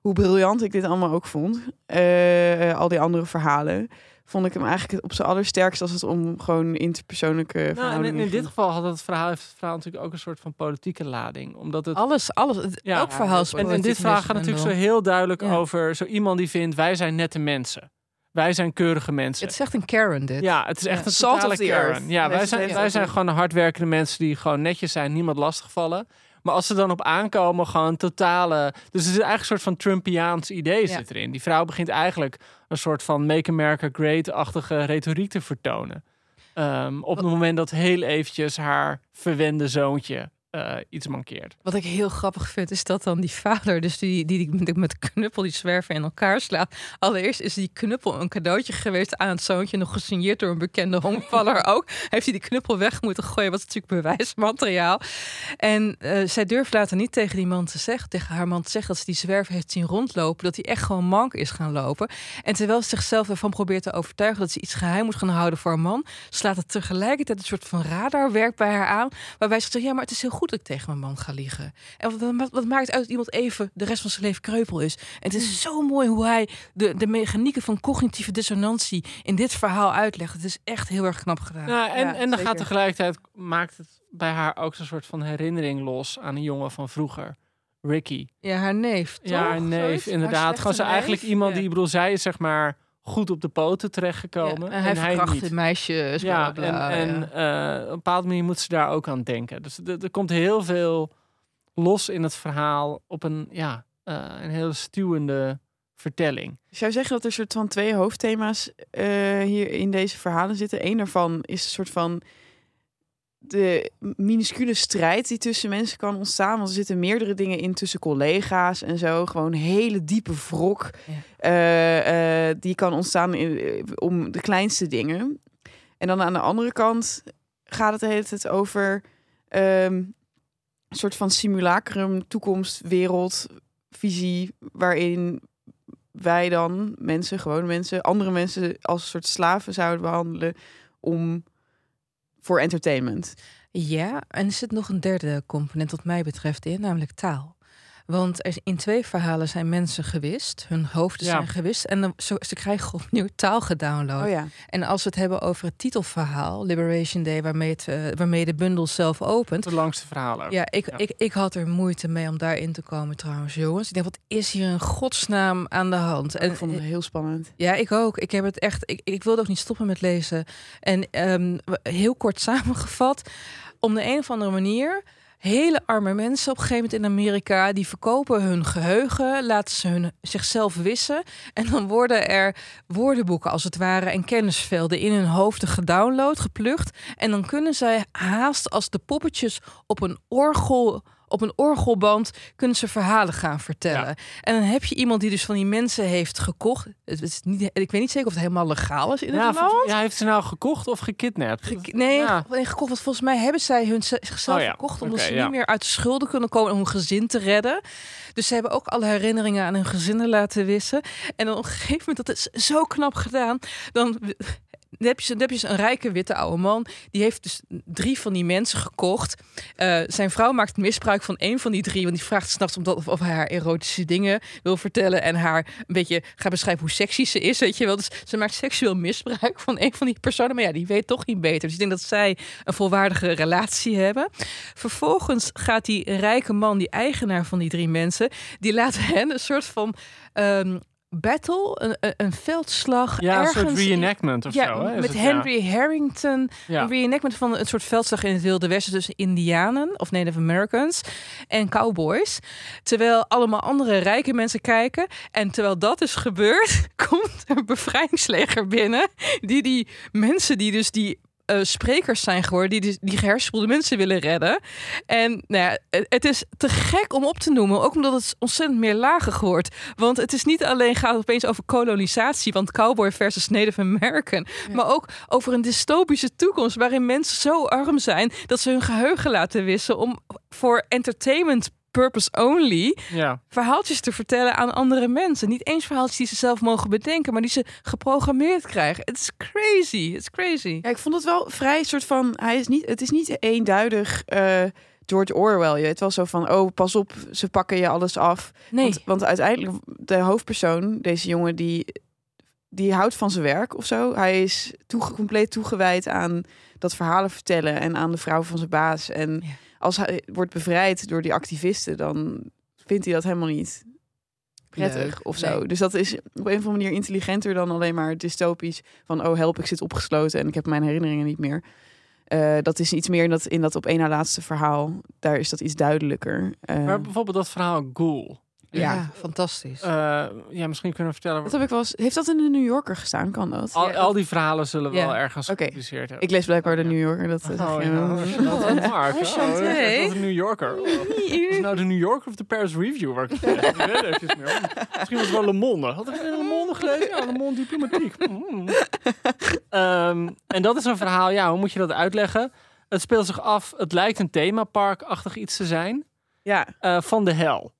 hoe briljant ik dit allemaal ook vond. eh, al die andere verhalen. Vond ik hem eigenlijk op zijn allersterkst als het om gewoon interpersoonlijke Nou, en verhoudingen in, in dit geval had het verhaal, heeft het verhaal natuurlijk ook een soort van politieke lading. Omdat het Alles, alles. Het, Ja. elk verhaal is En, en politiek dit verhaal gaat natuurlijk zo heel duidelijk Ja. over zo iemand die vindt wij zijn nette mensen. Wij zijn keurige mensen. Het is echt een Karen dit. ja, het is echt Ja. een totale Karen. earth. Ja, wij zijn, wij zijn gewoon de hardwerkende mensen die gewoon netjes zijn, niemand lastigvallen. Maar als ze dan op aankomen, gewoon totale... Dus het is eigenlijk een soort van Trumpiaans idee zit erin. Die vrouw begint eigenlijk een soort van Make America Great-achtige retoriek te vertonen. Ehm, op het moment dat heel eventjes haar verwende zoontje eh, iets mankeert. Wat ik heel grappig vind, is dat dan die vader, dus die, die, die met- knuppel die zwerven in elkaar slaat. Allereerst is die knuppel een cadeautje geweest aan het zoontje, nog gesigneerd door een bekende honkvaller ook. Heeft hij die knuppel weg moeten gooien, wat natuurlijk bewijsmateriaal. En eh, zij durft later niet tegen die man te zeggen, tegen haar man te zeggen dat ze die zwerver heeft zien rondlopen, dat hij echt gewoon mank is gaan lopen. En terwijl ze zichzelf ervan probeert te overtuigen dat ze iets geheim moet gaan houden voor een man, slaat het tegelijkertijd een soort van radarwerk bij haar aan, waarbij ze zegt, ja, maar het is heel goed dat ik tegen mijn man ga liegen. En wat, wat, wat maakt het uit dat iemand even de rest van zijn leven kreupel is? En het is zo mooi hoe hij de, de mechanieken van cognitieve dissonantie in dit verhaal uitlegt. Het is echt heel erg knap gedaan. Ja, en, Ja, en dan gaat tegelijkertijd maakt het bij haar ook zo'n soort van herinnering los aan een jongen van vroeger. Ricky. Ja, haar neef. Ja, haar neef, inderdaad. Gewoon zo eigenlijk iemand Ja. die, ik bedoel, zij is zeg maar goed op de poten Ja, terechtgekomen. en hij verkracht niet. meisjes. Ja, bla, bla, en, en ja. eh, op een bepaalde manier moet ze daar ook aan denken. Dus er, komt heel veel los in het verhaal op een, ja, eh, een heel stuwende vertelling. Ik zou zeggen dat er soort van twee hoofdthema's eh, hier in deze verhalen zitten. Eén daarvan is een soort van de minuscule strijd die tussen mensen kan ontstaan. Want er zitten meerdere dingen in tussen collega's en zo. Gewoon hele diepe wrok Ja. eh, eh, die kan ontstaan in- eh, om de kleinste dingen. En dan aan de andere kant gaat het de hele tijd over ehm, een soort van simulacrum, toekomst, wereld, visie, waarin wij dan mensen, gewone mensen, andere mensen als een soort slaven zouden behandelen om voor entertainment. Ja, en er zit nog een derde component wat mij betreft in, namelijk taal. Want er, in twee verhalen zijn mensen gewist, hun hoofden Ja. zijn gewist en dan, ze krijgen opnieuw taal gedownload. Oh ja. En als we het hebben over het titelverhaal, Liberation Day, waarmee, het, eh, waarmee de bundel zelf opent. Het langste verhaal ook. Ja, ik, Ja. Ik, ik had er moeite mee om daarin te komen trouwens, jongens. Ik denk, wat is hier in godsnaam aan de hand? En ik vond het heel spannend. Ja, ik ook. Ik heb het echt. Ik, ik wilde ook niet stoppen met lezen. En ehm, heel kort (laughs) samengevat, om de een of andere manier. Hele arme mensen op een gegeven moment in Amerika, die verkopen hun geheugen, laten ze hun, zichzelf wissen. En dan worden er woordenboeken als het ware en kennisvelden in hun hoofden gedownload, geplukt. En dan kunnen zij haast als de poppetjes op een orgel. Op een orgelband kunnen ze verhalen gaan vertellen. Ja. En dan heb je iemand die dus van die mensen heeft gekocht. Het is niet, ik weet niet zeker of het helemaal legaal is in Ja, het land. ja, heeft ze nou gekocht of gekidnapt? Ge- Nee, Ja. gekocht. Want volgens mij hebben zij hun ze- zichzelf Oh gekocht omdat ze niet meer uit de schulden kunnen komen om hun gezin te redden. Dus ze hebben ook alle herinneringen aan hun gezinnen laten wissen. En dan op een gegeven moment, dat is zo knap gedaan, dan dan heb je, zo'n rijke witte oude man. Die heeft dus drie van die mensen gekocht. Eh, zijn vrouw maakt misbruik van één van die drie. Want die vraagt s'nachts omdat of, of hij haar erotische dingen wil vertellen. En haar een beetje gaat beschrijven hoe sexy ze is. Weet je wel. Dus ze maakt seksueel misbruik van een van die personen. Maar ja, die weet toch niet beter. Dus ik denk dat zij een volwaardige relatie hebben. Vervolgens gaat die rijke man, die eigenaar van die drie mensen. Die laat (laughs) hen een soort van... ehm, battle, een, een, een veldslag. Ja, een ergens soort in- reenactment of ja, zo. Hè? is met het, Henry Harrington. Ja. Een reenactment van een soort veldslag in het Wilde Westen tussen Indianen of Native Americans en cowboys. Terwijl allemaal andere rijke mensen kijken. En terwijl dat is gebeurd, (laughs) komt een bevrijdingsleger binnen. Die die mensen die dus die eh, sprekers zijn geworden, die die, gehersenspoelde mensen willen redden. En nou ja, het, het is te gek om op te noemen, ook omdat het ontzettend meer lager wordt. Want het is niet alleen gaat het opeens over kolonisatie, want cowboy versus Native American, maar ook over een dystopische toekomst waarin mensen zo arm zijn dat ze hun geheugen laten wissen om voor entertainment purpose only Ja. verhaaltjes te vertellen aan andere mensen. Niet eens verhaaltjes die ze zelf mogen bedenken, maar die ze geprogrammeerd krijgen. Het is crazy. Het is crazy. Ja, ik vond het wel vrij soort van. Hij is niet, het is niet eenduidig. eh George Orwell. Je het wel zo van, oh, pas op, ze pakken je alles af. Nee. Want, want uiteindelijk, de hoofdpersoon, deze jongen, die, die houdt van zijn werk of zo. Hij is toe, compleet toegewijd aan dat verhalen vertellen en aan de vrouw van zijn baas. En Ja. Als hij wordt bevrijd door die activisten, dan vindt hij dat helemaal niet prettig Leuk. of zo. Nee. Dus dat is op een of andere manier intelligenter dan alleen maar dystopisch van, oh help, ik zit opgesloten en ik heb mijn herinneringen niet meer. Eh, dat is iets meer in dat, in dat op één na laatste verhaal. Daar is dat iets duidelijker. Eh, Maar bijvoorbeeld dat verhaal Ghoul. Ja, fantastisch. Eh, ja, misschien kunnen we vertellen. dat heb ik wel eens, heeft dat in de New Yorker gestaan? Kan dat? Al, al die verhalen zullen wel Ja. ergens Oké. gepubliceerd hebben. Ik lees blijkbaar de New Yorker. Dat, Oh, ja. (laughs) ja. Oh, Mark. Oh, Chanté. dat is de New Yorker. (laughs) Is nou de New Yorker of de Paris Review waar ik het weet meer. Misschien was het wel Le Monde. Had ik in Le Monde gelezen? Ja, Le Monde Diplomatiek. Mm. Ehm, en dat is een verhaal, ja, hoe moet je dat uitleggen? Het speelt zich af, het lijkt een themaparkachtig iets te zijn, ja. eh, van de hel.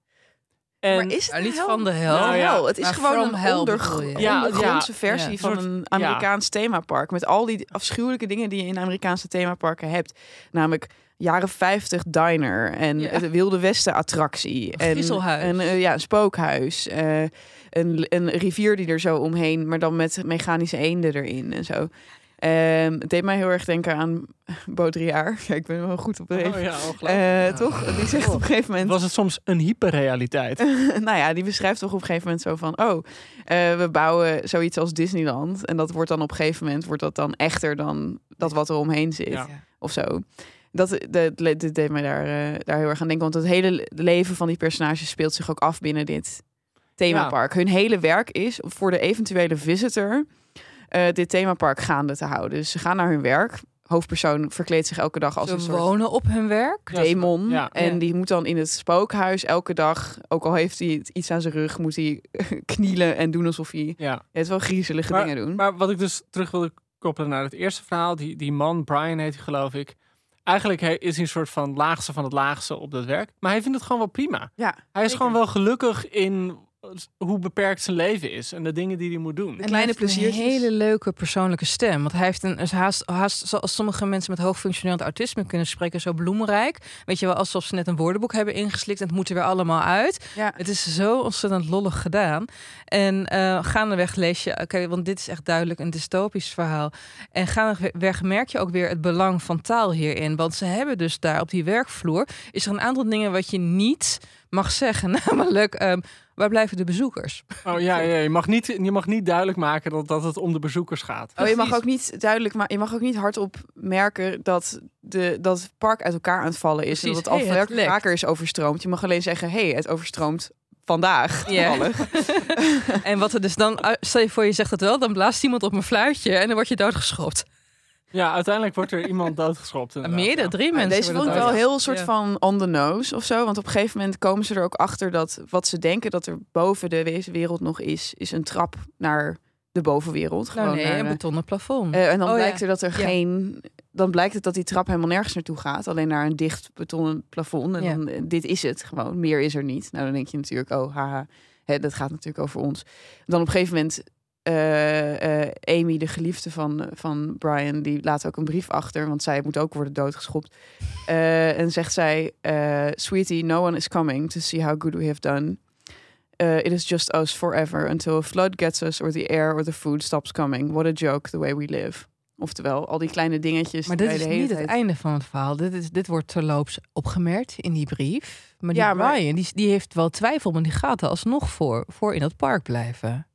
En maar is het Nou, van de hel. Nou ja. hel. Het is Maar gewoon een hell ondergr- bedoel je? Ja, ondergrondse ja. versie Ja. van een Amerikaans themapark. Met al die afschuwelijke dingen die je in Amerikaanse themaparken hebt. Namelijk jaren 50 diner en Ja. de Wilde Westen attractie. En griezelhuis. een, eh, ja, een spookhuis. eh, een, een rivier die er zo omheen, maar dan met mechanische eenden erin en zo. Ehm, het deed mij heel erg denken aan Baudrillard. (laughs) Ja, ik ben wel goed op de Oh ja. Eh, Toch? Die zegt op een gegeven moment... Was het soms een hyperrealiteit? (laughs) nou ja, die beschrijft toch op een gegeven moment zo van... oh, eh, we bouwen zoiets als Disneyland. En dat wordt dan op een gegeven moment... wordt dat dan echter dan dat wat er omheen zit. Ja. Of zo. Dat, dat, dat deed mij daar, eh, daar heel erg aan denken. Want het hele leven van die personages speelt zich ook af binnen dit themapark. Hun hele werk is voor de eventuele visitor... eh, dit themapark gaande te houden. Dus ze gaan naar hun werk. Hoofdpersoon verkleedt zich elke dag als een Ze soort wonen op hun werk. Demon. ja. En die moet dan in het spookhuis elke dag, ook al heeft hij iets aan zijn rug, moet hij (laughs) knielen en doen alsof hij Ja. het wel griezelige dingen doen. Maar wat ik dus terug wilde koppelen naar het eerste verhaal. Die, die man, Brian heet hij geloof ik. eigenlijk hij- is hij een soort van laagste van het laagste op dat werk. Maar hij vindt het gewoon wel prima. Ja, Hij is zeker. gewoon wel gelukkig in hoe beperkt zijn leven is en de dingen die hij moet doen. De En kleine pleziertjes. Een hele leuke persoonlijke stem. Want hij heeft een haast, haast zoals sommige mensen met hoogfunctioneel autisme kunnen spreken, zo bloemrijk. Weet je wel, alsof ze net een woordenboek hebben ingeslikt en het moet er weer allemaal uit. Ja. Het is zo ontzettend lollig gedaan. En eh gaandeweg lees je, oké, want dit is echt duidelijk een dystopisch verhaal. En gaandeweg merk je ook weer het belang van taal hierin. Want ze hebben dus daar op die werkvloer, is er een aantal dingen wat je niet mag zeggen. (laughs) Namelijk, ehm, waar blijven de bezoekers? Oh ja, ja je, mag niet, je mag niet duidelijk maken dat, dat het om de bezoekers gaat. Oh, je mag ook niet duidelijk, maar je mag ook niet hardop merken dat, de, dat het park uit elkaar aan het vallen is. En dat het al Hey, het vaker- is overstroomd. Je mag alleen zeggen, hé, hey, het overstroomt vandaag. Ja. toevallig. (laughs) En wat er dus dan, stel je voor je zegt het wel, dan blaast iemand op een fluitje en dan word je doodgeschopt. Ja, uiteindelijk wordt er iemand doodgeschopt. inderdaad, Meerdere, drie mensen. Deze vond ik wel heel soort Ja. van on the nose of zo. Want op een gegeven moment komen ze er ook achter dat wat ze denken dat er boven de we- wereld nog is, is een trap naar de bovenwereld. Nou Gewoon nee, naar, een betonnen plafond. eh, en dan Oh, ja. blijkt er dat er Ja. geen. Dan blijkt het dat die trap helemaal nergens naartoe gaat. Alleen naar een dicht betonnen plafond. En Ja. dan, eh, dit is het gewoon. Meer is er niet. Nou, dan denk je natuurlijk, oh haha. Hè, dat gaat natuurlijk over ons. Dan op een gegeven moment. Eh, Amy, de geliefde van, van Brian, die laat ook een brief achter, want zij moet ook worden doodgeschopt. Eh, en zegt zij: Sweetie, no one is coming to see how good we have done. Uh, it is just us forever until a flood gets us or the air or the food stops coming. What a joke the way we live. Oftewel, al die kleine dingetjes. maar dit is niet het einde van het verhaal. Dit, is, dit wordt terloops opgemerkt in die brief. Maar die Ja, maar- Brian, die, die heeft wel twijfel, maar die gaat er alsnog voor, voor in dat park blijven.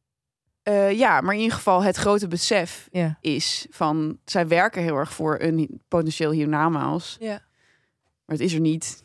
Eh, ja, maar in ieder geval het grote besef Ja. is van... zij werken heel erg voor een potentieel hiernamaals. ja. Maar het is er niet.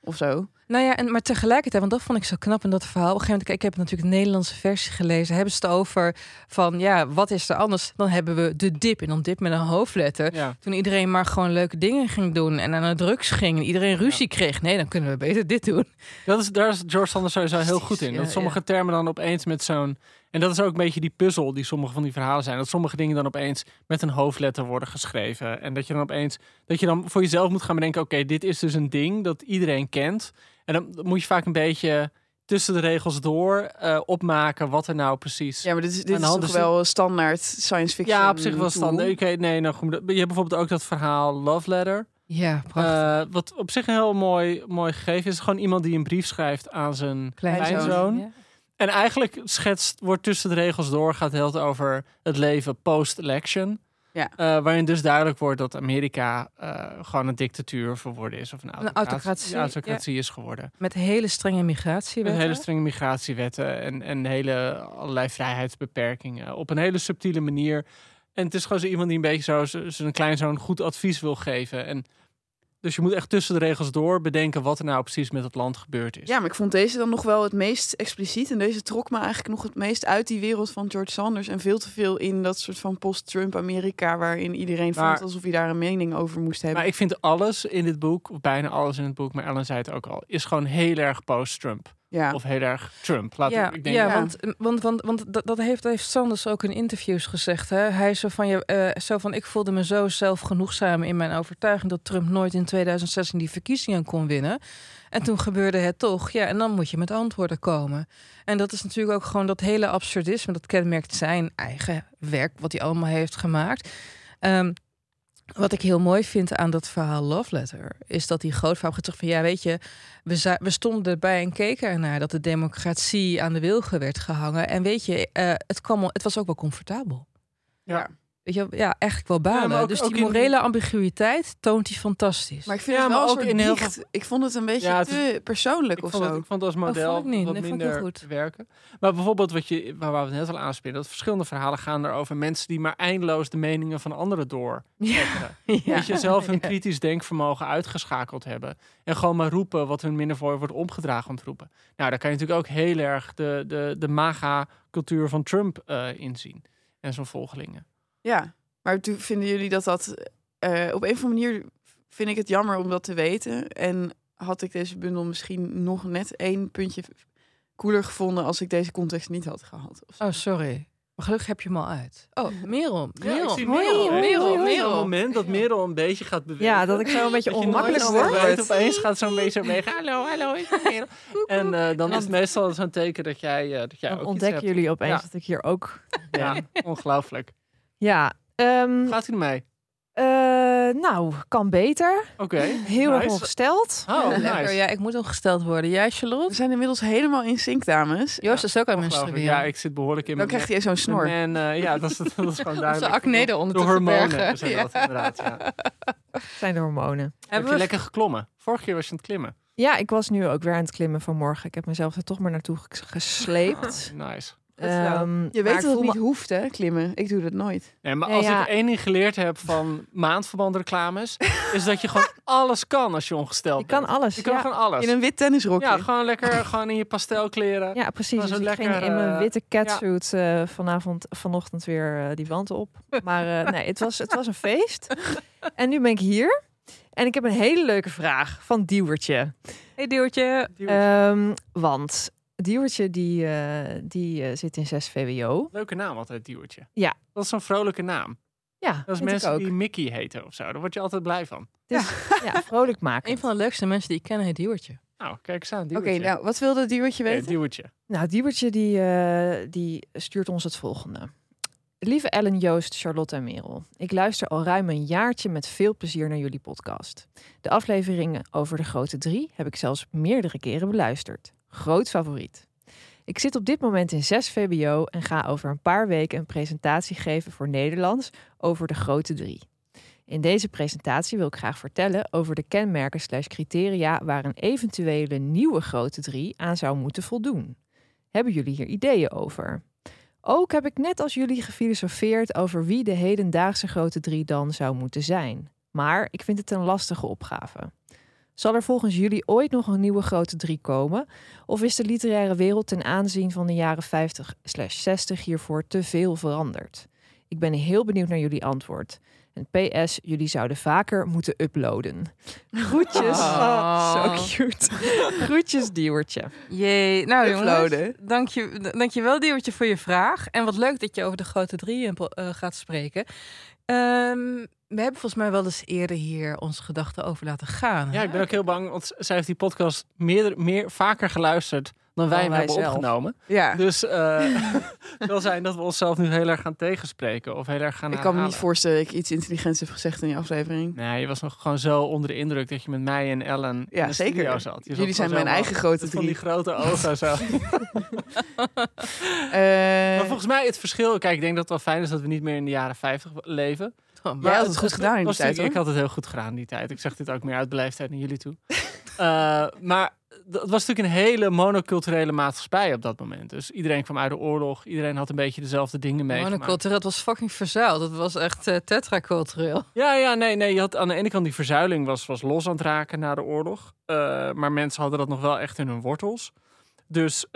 Of zo. Nou ja, en, maar tegelijkertijd, want dat vond ik zo knap in dat verhaal. Op een gegeven moment, ik heb natuurlijk de Nederlandse versie gelezen. Hebben ze het over van, ja, wat is er anders? Dan hebben we de dip en dan dip met een hoofdletter. Ja. Toen iedereen maar gewoon leuke dingen ging doen en aan de drugs ging en iedereen ruzie kreeg. Nee, dan kunnen we beter dit doen. Dat is, daar is George Sanders sowieso heel goed in. Dat sommige ja. termen dan opeens met zo'n... En dat is ook een beetje die puzzel die sommige van die verhalen zijn. Dat sommige dingen dan opeens met een hoofdletter worden geschreven. En dat je dan opeens... Dat je dan voor jezelf moet gaan bedenken... Oké, dit is dus een ding dat iedereen kent. En dan moet je vaak een beetje tussen de regels door eh, opmaken wat er nou precies... Ja, maar dit is, dit is toch is wel standaard science fiction Ja, op zich wel standaard. Oké, nee, nou goed. Je hebt bijvoorbeeld ook dat verhaal Love Letter. Ja, prachtig. Eh, wat op zich een heel mooi, mooi gegeven is. Gewoon iemand die een brief schrijft aan zijn kleinzoon. kleinzoon. Ja. En eigenlijk schetst, wordt tussen de regels door, gaat heel het over het leven post-election. Ja. Eh, waarin dus duidelijk wordt dat Amerika eh, gewoon een dictatuur verworden is. Of een autocratie, autocratie, ja, autocratie is geworden. Met hele strenge Met migratiewetten. hele strenge migratiewetten en, en hele allerlei vrijheidsbeperkingen. Op een hele subtiele manier. En het is gewoon zo iemand die een beetje zo zijn kleinzoon goed advies wil geven. En dus je moet echt tussen de regels door bedenken wat er nou precies met het land gebeurd is. Ja, maar ik vond deze dan nog wel het meest expliciet. En deze trok me eigenlijk nog het meest uit die wereld van George Sanders. En veel te veel in dat soort van post-Trump Amerika... waarin iedereen Maar- vond alsof hij daar een mening over moest hebben. Maar ik vind alles in dit boek, of bijna alles in het boek, maar Ellen zei het ook al, is gewoon heel erg post-Trump. Ja. Of heel erg Trump. Laat ja, ik, ik denk, ja, Ja. want, want, want, want dat, dat heeft, heeft Sanders ook in interviews gezegd. Hè? Hij is zo van, je, eh, zo van, ik voelde me zo zelfgenoegzaam in mijn overtuiging dat Trump nooit in 2016 die verkiezingen kon winnen. En toen gebeurde het toch. Ja, en dan moet je met antwoorden komen. En dat is natuurlijk ook gewoon dat hele absurdisme. Dat kenmerkt zijn eigen werk, wat hij allemaal heeft gemaakt. Ehm, wat ik heel mooi vind aan dat verhaal Love Letter... is dat die grootvrouw gezegd van... ja, weet je, we, za- we stonden erbij en keken ernaar... dat de democratie aan de wilgen werd gehangen. En weet je, eh, het, kwam, het was ook wel comfortabel. Ja. Weet je, ja, eigenlijk wel balen. ook- dus ook die in- morele ambiguïteit toont hij fantastisch. Maar ik vind Ja, het wel maar ook soort in heel. Ik vond het een beetje Ja, het te persoonlijk ik of vond, zo. het, ik vond het als model Oh, vond ik niet. wat Nee, vond ik heel minder goed. werken. Maar bijvoorbeeld wat je, waar we het net al aanspelen, dat verschillende verhalen gaan erover mensen die maar eindeloos de meningen van anderen door. Ja. (laughs) Ja. Dat je zelf (laughs) hun Ja. kritisch denkvermogen uitgeschakeld hebben. En gewoon maar roepen wat hun minder voor wordt omgedragen om te roepen. Nou, daar kan je natuurlijk ook heel erg de, de, de maga-cultuur van Trump eh inzien. En zijn volgelingen. Ja, maar toen vinden jullie dat dat... eh, op een of andere manier vind ik het jammer om dat te weten. En had ik deze bundel misschien nog net één puntje cooler gevonden... als ik deze context niet had gehad. of zo. Oh, sorry. Maar gelukkig heb je hem al uit. Oh, Merel. Ja, ik Merel. zie Hoi, Merel. Merel. Merel. Een moment dat Merel een beetje gaat bewegen. Ja, dat ik zo een beetje ongemakkelijk word. Opeens gaat zo'n beetje mee. Hallo, hallo, ik ben Merel. En eh, dan is het meestal zo'n teken dat jij, eh, dat jij Dan ook iets ontdekken jullie opeens Ja. dat ik hier ook Ja, ongelooflijk. Ja, ehm, Gaat u ermee? eh, nou, kan beter. Oké. Heel erg ongesteld. Oh, nice. Ja, ik moet ongesteld worden. Jij, We Charlotte? zijn inmiddels helemaal in sync, dames. Joost is ook aan menstrueren. Ja, ik zit behoorlijk in Dan mijn krijgt hij zo'n snor. En eh, ja, dat is, dat is gewoon (laughs) Onze duidelijk. acne Door- eronder te hormonen zijn Ja. dat inderdaad, ja. (laughs) zijn de hormonen. Heb je we lekker geklommen? Vorige keer was je aan het klimmen. Ja, ik was nu ook weer aan het klimmen vanmorgen. Ik heb mezelf er toch maar naartoe ges- gesleept. (laughs) Nice. Ehm, Je weet dat het niet me- hoeft, hè, klimmen. Ik doe dat nooit. Nee, maar als ja. ik één ding geleerd heb van (laughs) maandverbandreclames, is dat je gewoon (laughs) alles kan als je ongesteld Je kan bent. alles. Je kan ja. gewoon alles. In een wit tennisrokje. Ja, gewoon lekker gewoon in je pastelkleren. ja, precies. Dus ik ging lekker, in mijn eh, witte catsuit eh, vanavond, vanochtend weer eh, die wand op. Maar eh, nee, het was, het was een feest. (laughs) En nu ben ik hier. En ik heb een hele leuke vraag van Diewertje. Hey Duwtje. Ehm, want Diewertje die, eh, die eh, zit in 6 VWO. Leuke naam altijd, Diewertje. Ja. Dat is zo'n vrolijke naam. Ja, Dat is mensen ook. die Mickey heten of zo. Daar word je altijd blij van. Dus, ja. vrolijk maken. Een van de leukste mensen die ik ken heet Duwtje. Nou, kijk eens aan, Oké, Diewertje. nou, wat wilde die wat je Nee, weten? Diewertje. Nou, Diebertje die, eh, die stuurt ons het volgende. Lieve Ellen, Joost, Charlotte en Merel. Ik luister al ruim een jaartje met veel plezier naar jullie podcast. De afleveringen over de grote drie heb ik zelfs meerdere keren beluisterd. Groot favoriet. Ik zit op dit moment in 6 VBO en ga over een paar weken een presentatie geven voor Nederlands over de grote drie. In deze presentatie wil ik graag vertellen over de kenmerken slash criteria waar een eventuele nieuwe grote drie aan zou moeten voldoen. Hebben jullie hier ideeën over? Ook heb ik net als jullie gefilosofeerd over wie de hedendaagse grote drie dan zou moeten zijn. Maar ik vind het een lastige opgave. Zal er volgens jullie ooit nog een nieuwe grote drie komen? Of is de literaire wereld ten aanzien van de jaren 50-60 hiervoor te veel veranderd? Ik ben heel benieuwd naar jullie antwoord. En PS, jullie zouden vaker moeten uploaden. Groetjes. (laughs) Oh. Zo cute. (laughs) Groetjes, Diewertje. Jee, nou jongens, Uploaden. dank je, dank je wel Diewertje voor je vraag. En wat leuk dat je over de grote drie eh, gaat spreken. Ehm, we hebben volgens mij wel eens eerder hier onze gedachten over laten gaan. Ja, hè? ik ben ook heel bang, want zij heeft die podcast meer, meer vaker geluisterd dan wij hem wij hebben zelf. opgenomen. Ja, Dus eh (laughs) het wil zijn dat we onszelf nu heel erg gaan tegenspreken of heel erg gaan ik kan me niet voorstellen dat ik iets intelligents heb gezegd in die aflevering. Nee, je was nog gewoon zo onder de indruk dat je met mij en Ellen Ja, in de zeker. studio zat. Je zat Jullie zijn mijn eigen grote Van die drie. grote ogen zo. (laughs) (laughs) Eh, Maar volgens mij het verschil... Kijk, ik denk dat het wel fijn is dat we niet meer in de jaren 50 leven. Oh, Jij had het goed gedaan in die tijd, hoor. Ik had het heel goed gedaan in die tijd. Ik zeg dit ook meer uit beleefdheid naar jullie toe. Eh, maar het was natuurlijk een hele monoculturele maatschappij op dat moment. Dus iedereen kwam uit de oorlog. Iedereen had een beetje dezelfde dingen meegemaakt. Monocultureel, het was fucking verzuild. Het was echt eh, tetracultureel. Ja, ja, nee, nee. Je had aan de ene kant die verzuiling was, was los aan het raken na de oorlog. Eh, maar mensen hadden dat nog wel echt in hun wortels. Dus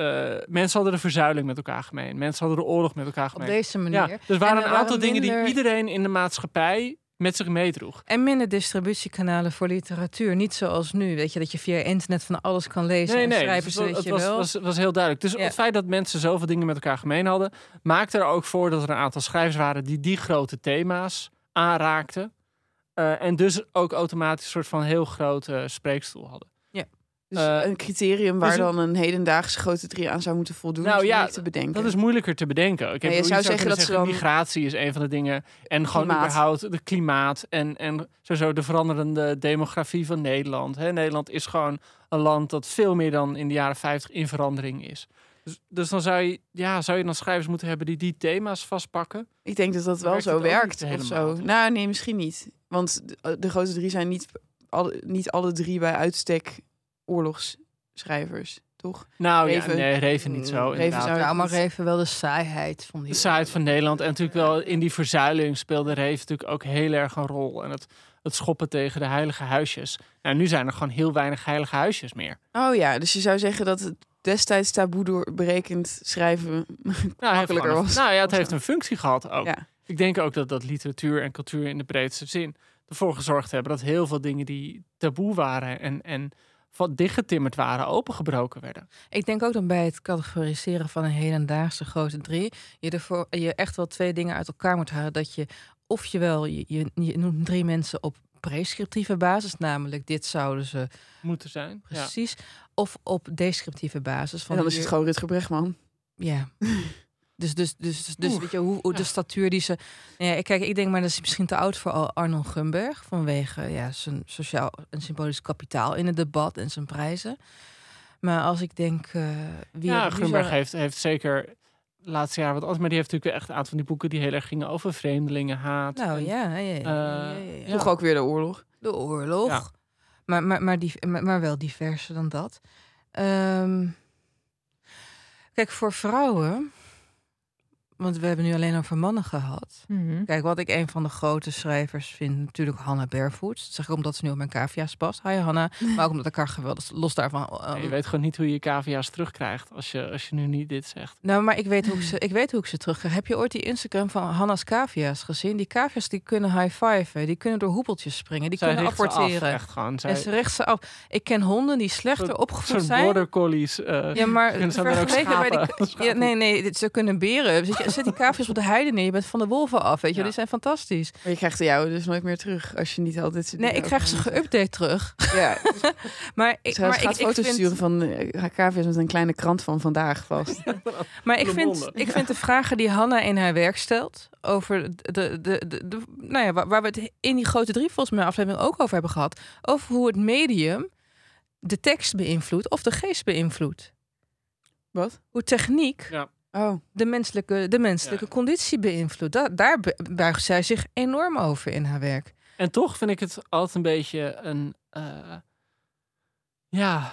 mensen hadden de verzuiling met elkaar gemeen. Mensen hadden de oorlog met elkaar Op gemeen. deze manier. Ja, dus er waren En er een aantal waren dingen die iedereen in de maatschappij met zich meedroeg. En minder distributiekanalen voor literatuur. Niet zoals nu, weet je, dat je via internet van alles kan lezen Nee, en nee, schrijven, dus het je was, wel... was, was heel duidelijk. Dus Ja. het feit dat mensen zoveel dingen met elkaar gemeen hadden, maakte er ook voor dat er een aantal schrijvers waren die die grote thema's aanraakten. Eh, en dus ook automatisch een soort van heel grote spreekstoel hadden. Dus eh, een criterium waar dus dan een hedendaagse grote drie aan zou moeten voldoen. Nou ja, te bedenken. Dat is moeilijker te bedenken. Ik Ja, je bedoel, zou zeggen dat ze dan- migratie is een van de dingen. En gewoon Klimaat. überhaupt het klimaat en, en sowieso de veranderende demografie van Nederland. Nederland is gewoon een land dat veel meer dan in de jaren 50 in verandering is. Dus, dus dan zou je, ja, zou je dan schrijvers moeten hebben die die thema's vastpakken. Ik denk dat dat wel Werkt zo werkt of zo. Nou, nee, misschien niet. Want de, de grote drie zijn niet alle, niet alle drie bij uitstek oorlogsschrijvers, toch? Nou Reven- ja, nee, Reven niet zo. Mm, Reven zou- Ja, maar even wel de saaiheid van die... de site van Nederland. En natuurlijk wel in die verzuiling speelde Reven natuurlijk ook heel erg een rol. En het, het schoppen tegen de heilige huisjes. Nou, nu zijn er gewoon heel weinig heilige huisjes meer. Oh ja, dus je zou zeggen dat het destijds taboe doorberekend schrijven (laughs) Nou, makkelijker was. Nou ja, het heeft een functie gehad ook. Ja. Ik denk ook dat, dat literatuur en cultuur in de breedste zin ervoor gezorgd hebben dat heel veel dingen die taboe waren en, en wat dichtgetimmerd waren, opengebroken werden. Ik denk ook dan bij het categoriseren van een hedendaagse grote drie, je ervoor je echt wel twee dingen uit elkaar moet halen. Dat je of je wel, je, je, je noemt drie mensen op prescriptieve basis, namelijk dit zouden ze Moeten zijn. Ja. precies, of op descriptieve basis. Van En dan is het gewoon Rutger Bregman. Ja. (laughs) Dus, dus, dus, dus, dus weet je, hoe, hoe de statuur die ze... Ja, ik- kijk, ik denk maar dat is misschien te oud voor Ar- Arnold Grunberg... vanwege ja, zijn sociaal en symbolisch kapitaal in het debat en zijn prijzen. Maar als ik denk... eh wie ja, zou- heeft, heeft zeker laatste jaren wat anders. Maar die heeft natuurlijk echt een aantal van die boeken die heel erg gingen over vreemdelingen, haat. Nou en, ja, ja, ja, ja, ja, eh, ja. Toch ook weer de oorlog. De oorlog. Ja. Maar, maar, maar, die, maar, maar wel diverser dan dat. Ehm, kijk, voor vrouwen... Want we hebben nu alleen over mannen gehad. Mhm. Kijk, wat ik een van de grote schrijvers vind, natuurlijk Hannah Barefoot. Dat zeg ik omdat ze nu op mijn cavia's past. Hi Hannah. (laughs) Maar ook omdat ik haar geweldig los daarvan. eh, je weet gewoon niet hoe je cavia's terugkrijgt als je, als je nu niet dit zegt. Nou, maar ik weet hoe ik ze, ik weet hoe ik ze terugkrijg. Heb je ooit die Instagram van Hanna's cavia's gezien? Die cavia's die kunnen high-fiven, die kunnen door hoepeltjes springen, die Zij kunnen ze af, apporteren. echt gewoon. Zij, En ze richt ze af. Ik ken honden die slechter opgevoed zijn. border collies. eh, Ja, maar kunnen ze dan ook vergeleken bij die... (laughs) Ja, nee, nee, ze kunnen beren. Zet, die cavia's op de heide neer. Je bent van de wolven af, weet je. Ja. Die zijn fantastisch. Maar je krijgt de jouwe dus nooit meer terug als je niet altijd... Nee, ik krijg ze geüpdate terug. Ja, (laughs) Maar ik, maar maar gaat ik, ik foto's vind, sturen van uh, met een kleine krant van vandaag vast. (laughs) Maar ik vind, ik vind de vragen die Hanna in haar werk stelt over de, de, de, de, de- nou ja, waar, waar we het in die grote drie volgens mij aflevering ook over hebben gehad, over hoe het medium de tekst beïnvloedt of de geest beïnvloedt. Wat? Hoe techniek Ja. Oh, de menselijke, de menselijke Ja. conditie beïnvloedt. Da- daar bu- buigt zij zich enorm over in haar werk. En toch vind ik het altijd een beetje een, eh, ja,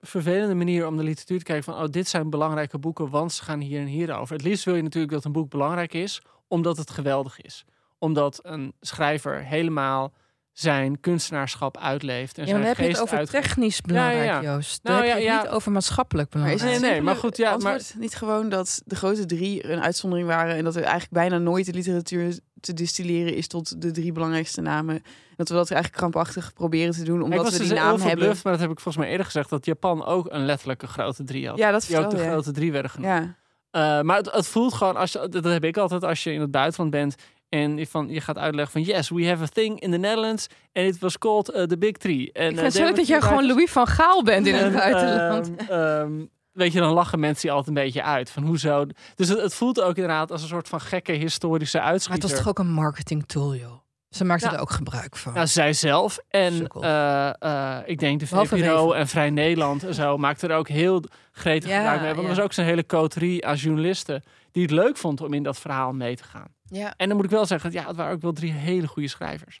vervelende manier om de literatuur te kijken van, oh, dit zijn belangrijke boeken, want ze gaan hier en hier over. Het liefst wil je natuurlijk dat een boek belangrijk is, omdat het geweldig is. Omdat een schrijver helemaal zijn kunstenaarschap uitleeft. En Ja, dan heb je het over uitge- technisch belangrijk, ja. Joost. Nou, Dan heb je ja, het ja. niet over maatschappelijk maar is belangrijk. het Nee, nee, maar goed, ja, maar- antwoord niet gewoon dat de grote drie een uitzondering waren en dat er eigenlijk bijna nooit de literatuur te distilleren is tot de drie belangrijkste namen. Dat we dat eigenlijk krampachtig proberen te doen omdat we dus die naam hebben. maar dat heb ik volgens mij eerder gezegd, dat Japan ook een letterlijke grote drie had. Ja, dat die ook de grote drie werden genoemd. Ja. Eh, maar het, het voelt gewoon, als je, dat heb ik altijd als je in het buitenland bent en je, van, je gaat uitleggen van yes, we have a thing in the Netherlands and it was called uh, the Big Three. En, Ik eh, vind het leuk dat jij gewoon Louis van Gaal bent in het En, buitenland. ehm, ehm, weet je, dan lachen mensen die altijd een beetje uit. Van hoezo. Dus het, het voelt ook inderdaad als een soort van gekke historische Maar het uitschieter. was toch ook een marketing tool, joh. Ze maakt Ja. er ook gebruik van. Nou, zij zelf en eh, eh, ik denk de VPRO en Vrij Nederland en zo maakten er ook heel gretig Ja, gebruik mee. Want ja. er was ook zo'n hele coterie aan journalisten die het leuk vond om in dat verhaal mee te gaan. ja. En dan moet ik wel zeggen, ja, het waren ook wel drie hele goede schrijvers.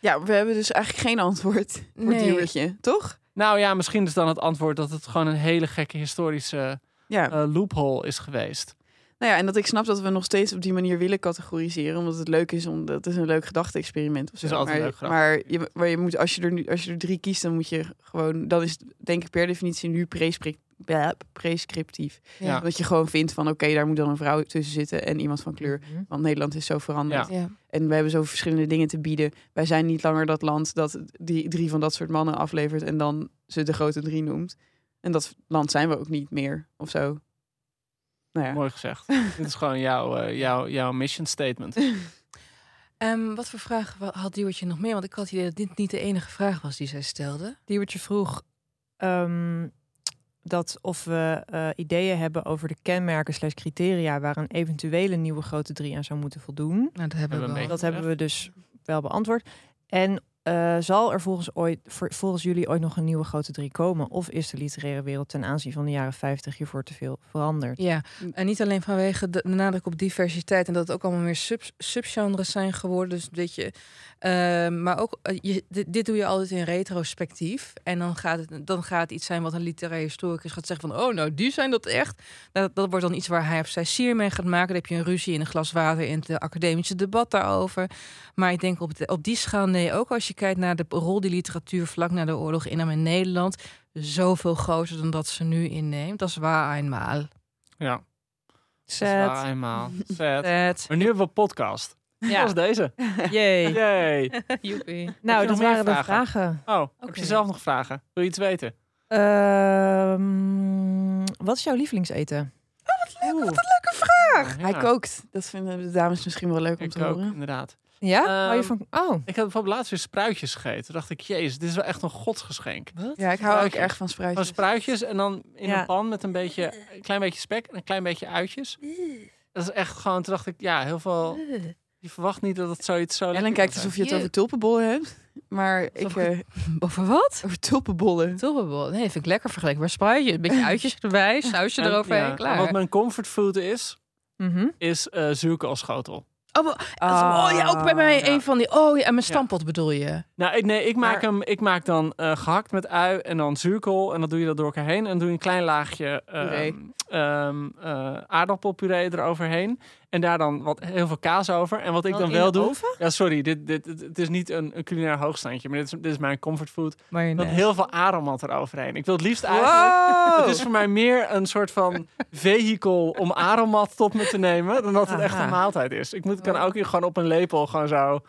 ja, we hebben dus eigenlijk geen antwoord voor Nee. Diewertje, toch? Nou ja, misschien is dan het antwoord dat het gewoon een hele gekke historische Ja. eh, loophole is geweest. Nou ja, en dat ik snap dat we nog steeds op die manier willen categoriseren, omdat het leuk is, omdat het is een leuk gedachte-experiment. Het is altijd maar, leuk maar, je, maar je moet, als je er nu, als je er drie kiest, dan moet je gewoon, dan is het denk ik per definitie nu blah, prescriptief. Ja. Dat je gewoon vindt van, oké, daar moet dan een vrouw tussen zitten en iemand van kleur, Mhm. want Nederland is zo veranderd. Ja. Ja. En we hebben zo verschillende dingen te bieden. Wij zijn niet langer dat land dat die drie van dat soort mannen aflevert en dan ze de grote drie noemt. En dat land zijn we ook niet meer, of zo. Nou ja. Mooi gezegd. (laughs) Dit is gewoon jouw, eh, jouw, jouw mission statement. (laughs) Ehm, wat voor vragen wa- had Diewertje nog meer? Want ik had het idee dat dit niet de enige vraag was die zij stelde. Diewertje vroeg ehm, dat of we eh, ideeën hebben over de kenmerken slash criteria waar een eventuele nieuwe grote drie aan zou moeten voldoen. Nou, dat hebben Hebben we wel. Dat hebben we dus wel beantwoord. En eh, zal er volgens, ooit, voor- volgens jullie ooit nog een nieuwe grote drie komen? Of is de literaire wereld ten aanzien van de jaren 50 hiervoor te veel veranderd? Ja, en niet alleen vanwege de, de nadruk op diversiteit en dat het ook allemaal meer sub, subgenres zijn geworden. Dus dat je, ehm, maar ook, eh, je, dit, dit doe je altijd in retrospectief. En dan gaat, het, dan gaat het iets zijn wat een literaire historicus gaat zeggen van, oh nou, die zijn dat echt. Dat, dat wordt dan iets waar hij of zij sier mee gaat maken. Dan heb je een ruzie in een glas water in het academische debat daarover. Maar ik denk op, de, op die schaal, nee, ook als je kijkt naar de rol die literatuur vlak na de oorlog innam in Nederland, zoveel groter dan dat ze nu inneemt. Dat is waar eenmaal. Ja, dat is waar eenmaal. (laughs) Maar nu hebben we een podcast. Dat Ja. was deze. (laughs) Yay. Yay. (laughs) Joepie. Nou, dat waren de vragen? Oh, heb je zelf nog vragen? Wil je iets weten? Ehm, wat is jouw lievelingseten? Oeh. vraag. Ja, Hij kookt. Dat vinden de dames misschien wel leuk om Ik te ook, horen. inderdaad. Ja? Ehm, van... Oh. Ik heb bijvoorbeeld laatst weer spruitjes gegeten. Toen dacht ik, jezus, dit is wel echt een godsgeschenk. Ja, ik hou ook Spruitjes. erg van Van spruitjes. spruitjes en dan in Ja. een pan met een beetje, een klein beetje spek en een klein beetje uitjes. Dat is echt gewoon, toen dacht ik, ja, heel veel... Je verwacht niet dat het zoiets zo lekker Ellen kijkt alsof je het over tulpenbollen hebt. Maar ik... Eh, (laughs) Over wat? over tulpenbollen. Tulpenbol. Nee, vind ik lekker vergeleken. Maar spruitje, een beetje (laughs) uitjes erbij, sausje eroverheen, ja, en klaar. wat mijn comfortfood is, Mhm. is eh zuurkoolschotel. Oh, oh, ja, ook bij mij ja. een van die... Oh ja, en mijn stampot bedoel je? Nou, ik, nee, ik maak, Maar- hem, ik maak dan eh, gehakt met ui en dan zuurkool. En dan doe je dat door elkaar heen. En dan doe je een klein laagje ehm, ehm, eh, aardappelpuree eroverheen. En daar dan wat, heel veel kaas over. En wat ik Dan dan wel doe... oven? Ja, sorry, dit, dit, dit- het is niet een, een culinair hoogstandje. Maar dit is, dit is mijn comfortfood. Nee. heel veel aromat eroverheen. Ik wil het liefst eigenlijk... Het is voor mij meer een soort van (laughs) vehikel om aromat tot me te nemen... dan dat het echt Aha. een maaltijd is. Ik moet, kan ook hier gewoon op een lepel gewoon zo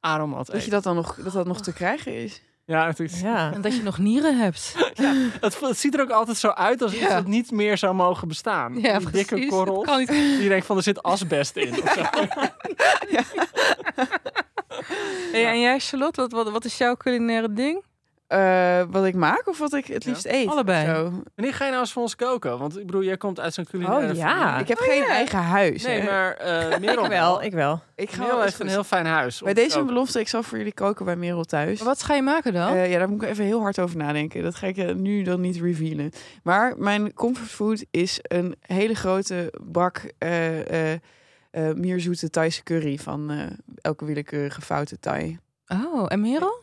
aromat Dat je dat dan nog, dat dat nog te krijgen is. Ja, het, is, Ja. (laughs) En dat je nog nieren hebt. (laughs) het, het ziet er ook altijd zo uit als Ja. dat niet meer zou mogen bestaan. Ja, Die dikke korrels. Kan niet. Die denkt van er zit asbest in. of zo. (laughs) Hey, en jij, Charlotte, wat, wat, wat is jouw culinaire ding? Eh, wat ik maak of wat ik het Ja. liefst eet? Allebei. Zo. Wanneer ga je nou eens voor ons koken? Want ik bedoel, jij komt uit zo'n culinaire Oh, ja. familie. Ik heb geen eigen huis. Nee, hè. maar eh (laughs) Merel Ik wel, ik wel. ik ga Merel wel heeft een heel fijn huis. Bij deze koken. belofte, ik zal voor jullie koken bij Merel thuis. Maar wat ga je maken dan? Eh, ja, daar moet ik even heel hard over nadenken. Dat ga ik nu dan niet revealen. Maar mijn comfortfood is een hele grote bak eh eh eh, mierzoete Thaise curry van eh, elke willekeurige foute Thai. oh, en Merel?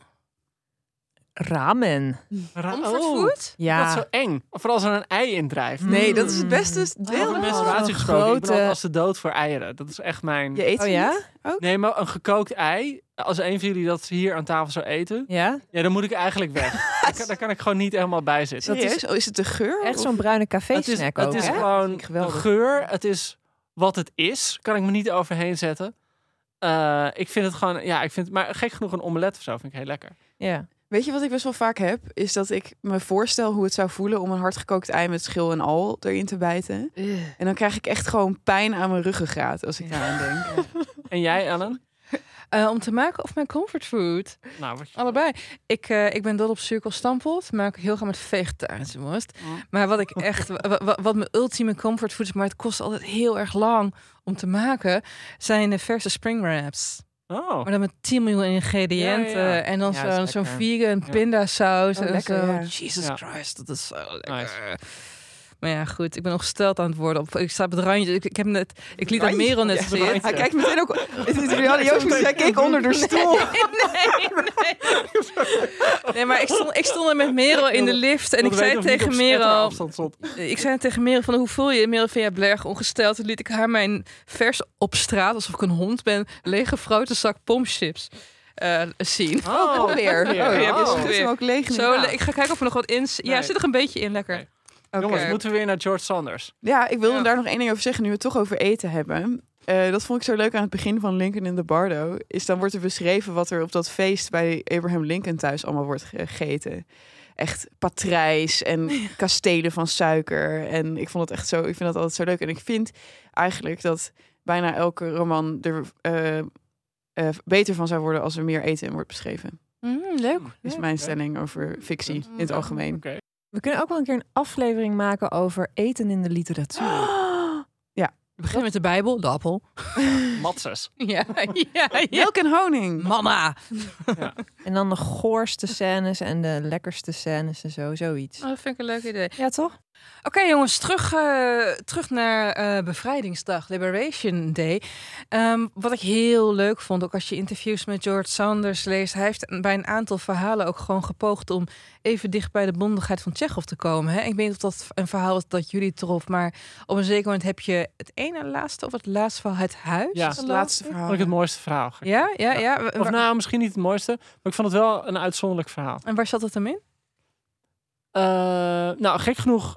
Ramen. Ra- Comfort Oh, food? Dat is Ja. zo eng. Vooral als er een ei in drijft. Nee, dat is het beste deel. Over Oh, menstruatie gesproken. Ik ben grote- als de dood voor eieren. Dat is echt mijn... Je eet Oh ja? niet? Nee, maar een gekookt ei. Als een van jullie dat hier aan tafel zou eten. Ja? Ja, dan moet ik eigenlijk weg. (laughs) daar, kan, daar kan ik gewoon niet helemaal bij zitten. Dat is? Oh, is het de geur? Echt zo'n bruine Het is, café-snack ook, het is hè? gewoon de geur. Het is wat het is. Kan ik me niet overheen zetten. Eh, ik vind het gewoon... Ja, ik vind... Maar gek genoeg een omelet of zo vind ik heel lekker. Ja. Weet je wat ik best wel vaak heb? Is dat ik me voorstel hoe het zou voelen om een hardgekookt ei met schil en al erin te bijten. En dan krijg ik echt gewoon pijn aan mijn ruggengraat als ik daaraan denk. (laughs) En jij, Ellen? Eh, om te maken of mijn comfortfood? Nou, wat je... Allebei. Ik, eh, ik ben dol op cirkelstampot, maar ook heel graag met vegetarische worst. Maar wat ik echt, wa- wa- wat mijn ultieme comfortfood is, maar het kost altijd heel erg lang om te maken, zijn de verse spring wraps. Oh. Maar dan met 10 miljoen ingrediënten Ja, ja, ja. en dan Ja, zo'n vegan Ja. pindasaus Oh, en lekker, zo. ja. Jesus Ja. Christ, dat is zo lekker. Nice. Maar ja, goed, ik ben nog gesteld aan het worden. Op, ik sta op het randje. Ik, ik heb net, ik liet dat? Merel net Ja, zien. Hij kijkt meteen ook... (laughs) Juliane Joost, hij keek onder de stoel. (laughs) Nee, maar ik stond, ik stond er met Merel in de lift en ik zei tegen Merel... Ik zei tegen Merel van hoe voel je? Merel van ja, blerg ongesteld. Toen liet ik haar mijn vers op straat, alsof ik een hond ben, lege grote zak pomchips eh zien. Oh, weer. Oh, ja, Oh. hem ook leeg Zo, ik ga kijken of er nog wat in zit. Ja, Nee. zit er een beetje in, lekker. Nee. Oké. Jongens, moeten we weer naar George Sanders? Ja, ik wilde Ja. daar nog één ding over zeggen, nu we het toch over eten hebben. Eh, dat vond ik zo leuk aan het begin van Lincoln in the Bardo. Is dan wordt er beschreven wat er op dat feest bij Abraham Lincoln thuis allemaal wordt gegeten. Echt patrijs en kastelen van suiker. En ik vond het echt zo, ik vind dat altijd zo leuk. En ik vind eigenlijk dat bijna elke roman er eh, eh, beter van zou worden als er meer eten in wordt beschreven. Mm, leuk. Is mijn stelling over fictie in het algemeen. Oké. We kunnen ook wel een keer een aflevering maken over eten in de literatuur. (gasps) We beginnen met de Bijbel, de appel. (laughs) Matses. (laughs) Ja, ja, ja. Melk en honing. Mama. En dan de goorste scènes en de lekkerste scènes en zo, zoiets. Oh, dat vind ik een leuk idee. Ja, toch? Oké jongens, terug, eh, terug naar eh, Bevrijdingsdag, Liberation Day. Ehm, wat ik heel leuk vond, ook als je interviews met George Sanders leest, hij heeft bij een aantal verhalen ook gewoon gepoogd om even dicht bij de bondigheid van Tsjechov te komen. Hè? Ik weet niet of dat een verhaal is dat jullie trof, maar op een zeker moment heb je het ene laatste of het laatste van het huis. Ja. Het laatste verhaal. Vond ik het mooiste verhaal. Ja, ja, ja. Wa- Of nou, misschien niet het mooiste, maar ik vond het wel een uitzonderlijk verhaal. En waar zat het hem in? Eh, nou, gek genoeg